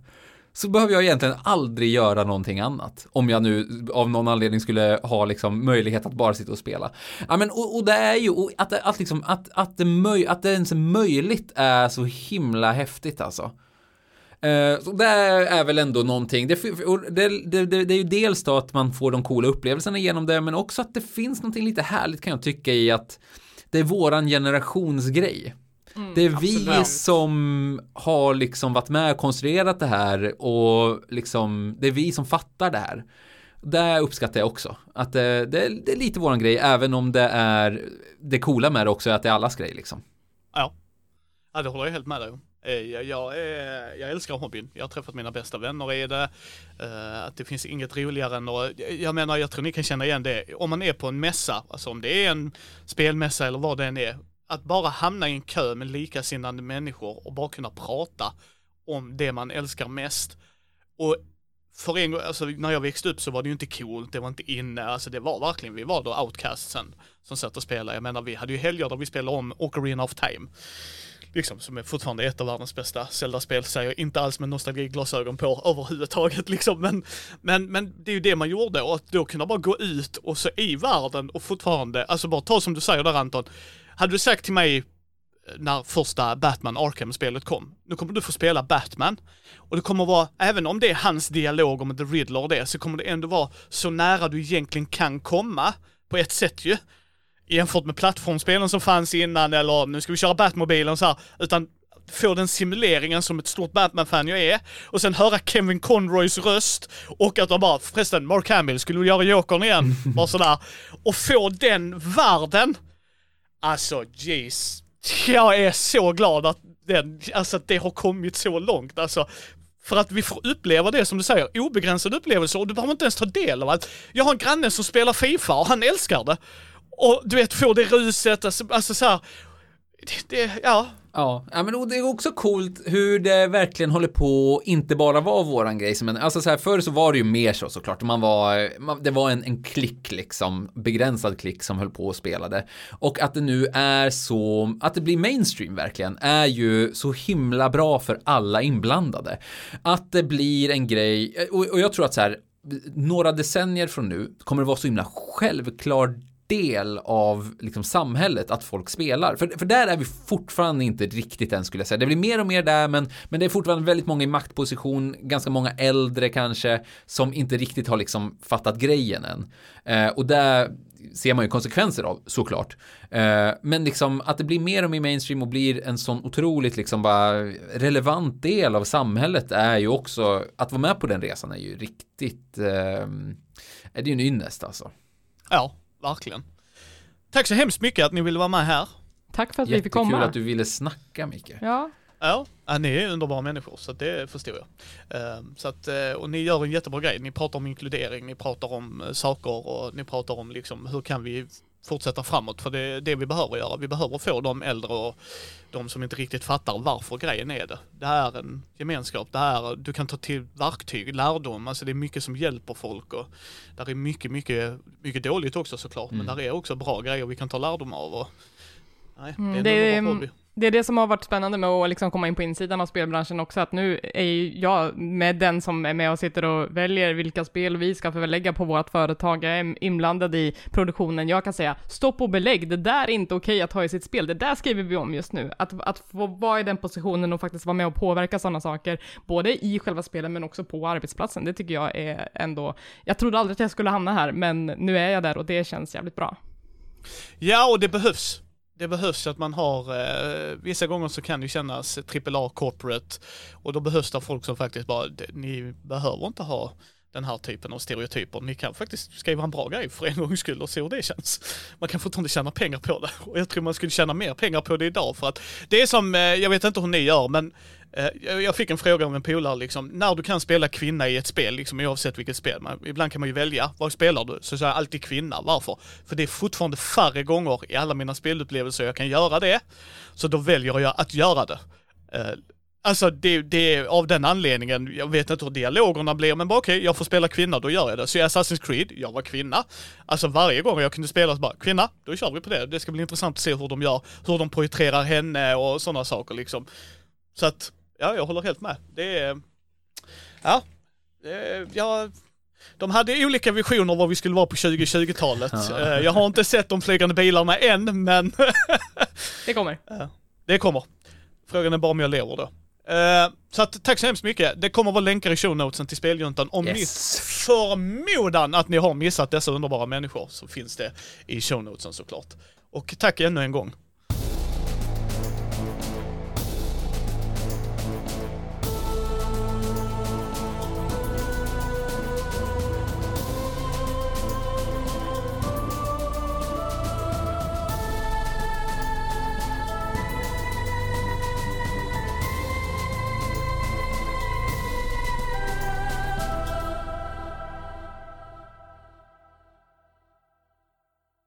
så behöver jag egentligen aldrig göra någonting annat. Om jag nu av någon anledning skulle ha liksom möjlighet att bara sitta och spela. Ja, men, och, och det är ju att, att, liksom, att, att, det möj, att det ens är möjligt är så himla häftigt alltså. Eh, så det är väl ändå någonting. Det, det, det, det, är ju dels då att man får de coola upplevelserna genom det, men också att det finns någonting lite härligt kan jag tycka i att det är våran generations grej. Mm, det är vi absolut. som har liksom varit med och konstruerat det här och liksom det är vi som fattar det här. Det uppskattar jag också. Att det, det, det är lite våran grej, även om det är det coola med det också, att det är allas grej liksom. Ja, ja det håller jag helt med dig om. Eh, jag, jag, jag, älskar hobbyn. Jag har träffat mina bästa vänner i det. Uh, att det finns inget roligare än att, jag menar, jag tror ni kan känna igen det. Om man är på en mässa, alltså om det är en spelmässa eller vad det än är, att bara hamna i en kö med likasinnande människor och bara kunna prata om det man älskar mest. Och för en gång, alltså när jag växte upp så var det ju inte coolt, det var inte inne, alltså det var verkligen, vi var då outcastsen som satt och spelade. Jag menar vi hade ju helger där vi spelade om Ocarina of Time. Liksom, som är fortfarande ett av världens bästa Zelda-spel, säger jag, inte alls med nostalgiglasögon på överhuvudtaget liksom. Men, men, men det är ju det man gjorde och att då kunna bara gå ut och så i världen och fortfarande, alltså bara ta som du säger där Anton, hade du sagt till mig eh, när första Batman Arkham-spelet kom, nu kommer du få spela Batman. Och det kommer vara, även om det är hans dialog om The Riddler och det, så kommer det ändå vara så nära du egentligen kan komma, på ett sätt ju. Jämfört med plattformsspelen som fanns innan, eller nu ska vi köra Batmobilen så här, utan få den simuleringen som ett stort Batman-fan jag är, och sen höra Kevin Conroys röst, och att de bara, förresten, Mark Hamill, skulle du göra Jokern igen? Bara sådär. Och få den världen Alltså jeez. Jag är så glad att den, alltså att det har kommit så långt. Alltså, för att vi får uppleva det som du säger, obegränsade upplevelser och du behöver inte ens ta del av allt. Jag har en granne som spelar Fifa och han älskar det. Och du vet, får det ruset, alltså, alltså så här, det, det, ja, Ja, ja men det är också coolt hur det verkligen håller på att inte bara vara våran grej. Men alltså så här, förr så var det ju mer så såklart. Man var, man, det var en, en klick liksom, begränsad klick som höll på och spelade. Och att det nu är så, att det blir mainstream verkligen, är ju så himla bra för alla inblandade. Att det blir en grej, och, och jag tror att så här, några decennier från nu kommer det vara så himla självklart del av liksom, samhället att folk spelar. För, för där är vi fortfarande inte riktigt än skulle jag säga. Det blir mer och mer där, men, men det är fortfarande väldigt många i maktposition, ganska många äldre kanske, som inte riktigt har liksom fattat grejen än. Eh, och där ser man ju konsekvenser av såklart. Eh, men liksom att det blir mer och mer mainstream och blir en sån otroligt liksom bara relevant del av samhället är ju också att vara med på den resan är ju riktigt eh, är det ju en ynnest alltså. Ja, verkligen. Tack så hemskt mycket att ni ville vara med här. Tack för att vi fick komma. Jättekul att du ville snacka Micke. Ja, Ja, ja ni är underbara människor, så det förstår jag. Ehm, Så att, eh, och ni gör en jättebra grej. Ni pratar om inkludering, ni pratar om eh, saker och ni pratar om liksom hur kan vi fortsätta framåt? För det är det vi behöver göra. Vi behöver få de äldre och de som inte riktigt fattar varför grejen är det. Det är en gemenskap, det är, du kan ta till verktyg, lärdom, alltså det är mycket som hjälper folk och där är mycket, mycket, mycket dåligt också såklart, men där är också bra grejer vi kan ta lärdom av och nej, Mm, det är det en underbar är- hobby det är det som har varit spännande med att liksom komma in på insidan av spelbranschen också, att nu är ju jag med den som är med och sitter och väljer vilka spel vi ska förlägga på vårt företag. Jag är inblandad i produktionen. Jag kan säga stopp och belägg, det där är inte okej att ha i sitt spel. Det där skriver vi om just nu. Att, att få vara i den positionen och faktiskt vara med och påverka sådana saker, både i själva spelen men också på arbetsplatsen, det tycker jag är ändå, jag trodde aldrig att jag skulle hamna här, men nu är jag där och det känns jävligt bra. Ja, och det behövs. Det behövs att man har, eh, vissa gånger så kan det kännas AAA corporate och då behövs det folk som faktiskt bara, ni behöver inte ha den här typen av stereotyper. Ni kan faktiskt skriva en bra grej för en gångs skull och se hur det känns. Man kan fortfarande tjäna pengar på det och jag tror man skulle tjäna mer pengar på det idag för att det är som, eh, jag vet inte hur ni gör men Eh, jag- fick en fråga av en polare liksom, när du kan spela kvinna i ett spel, liksom oavsett vilket spel, man, ibland kan man ju välja, vad spelar du? Så säger jag alltid kvinna, varför? För det är fortfarande färre gånger i alla mina spelupplevelser jag kan göra det, så då väljer jag att göra det. Eh, alltså det, det är av den anledningen, jag vet inte hur dialogerna blir, men bara okej, jag får spela kvinna, då gör jag det. Så i Assassin's Creed, jag var kvinna. Alltså varje gång jag kunde spela så bara, kvinna, då kör vi på det. Det ska bli intressant att se hur de gör, hur de poetrerar henne och sådana saker liksom. Så att, ja, jag håller helt med. Det är, ja, ja, de hade olika visioner vad vi skulle vara på 2020-talet. Ja. Eh, Jag har inte sett de flygande bilarna än, men Det kommer. det kommer. Frågan är bara om jag lever då. Eh, så att, tack så hemskt mycket. Det kommer vara länkar i show notesen till Speljuntan. Om Yes. ni förmodan att ni har missat dessa underbara människor så finns det i show notesen såklart. Och tack ännu en gång.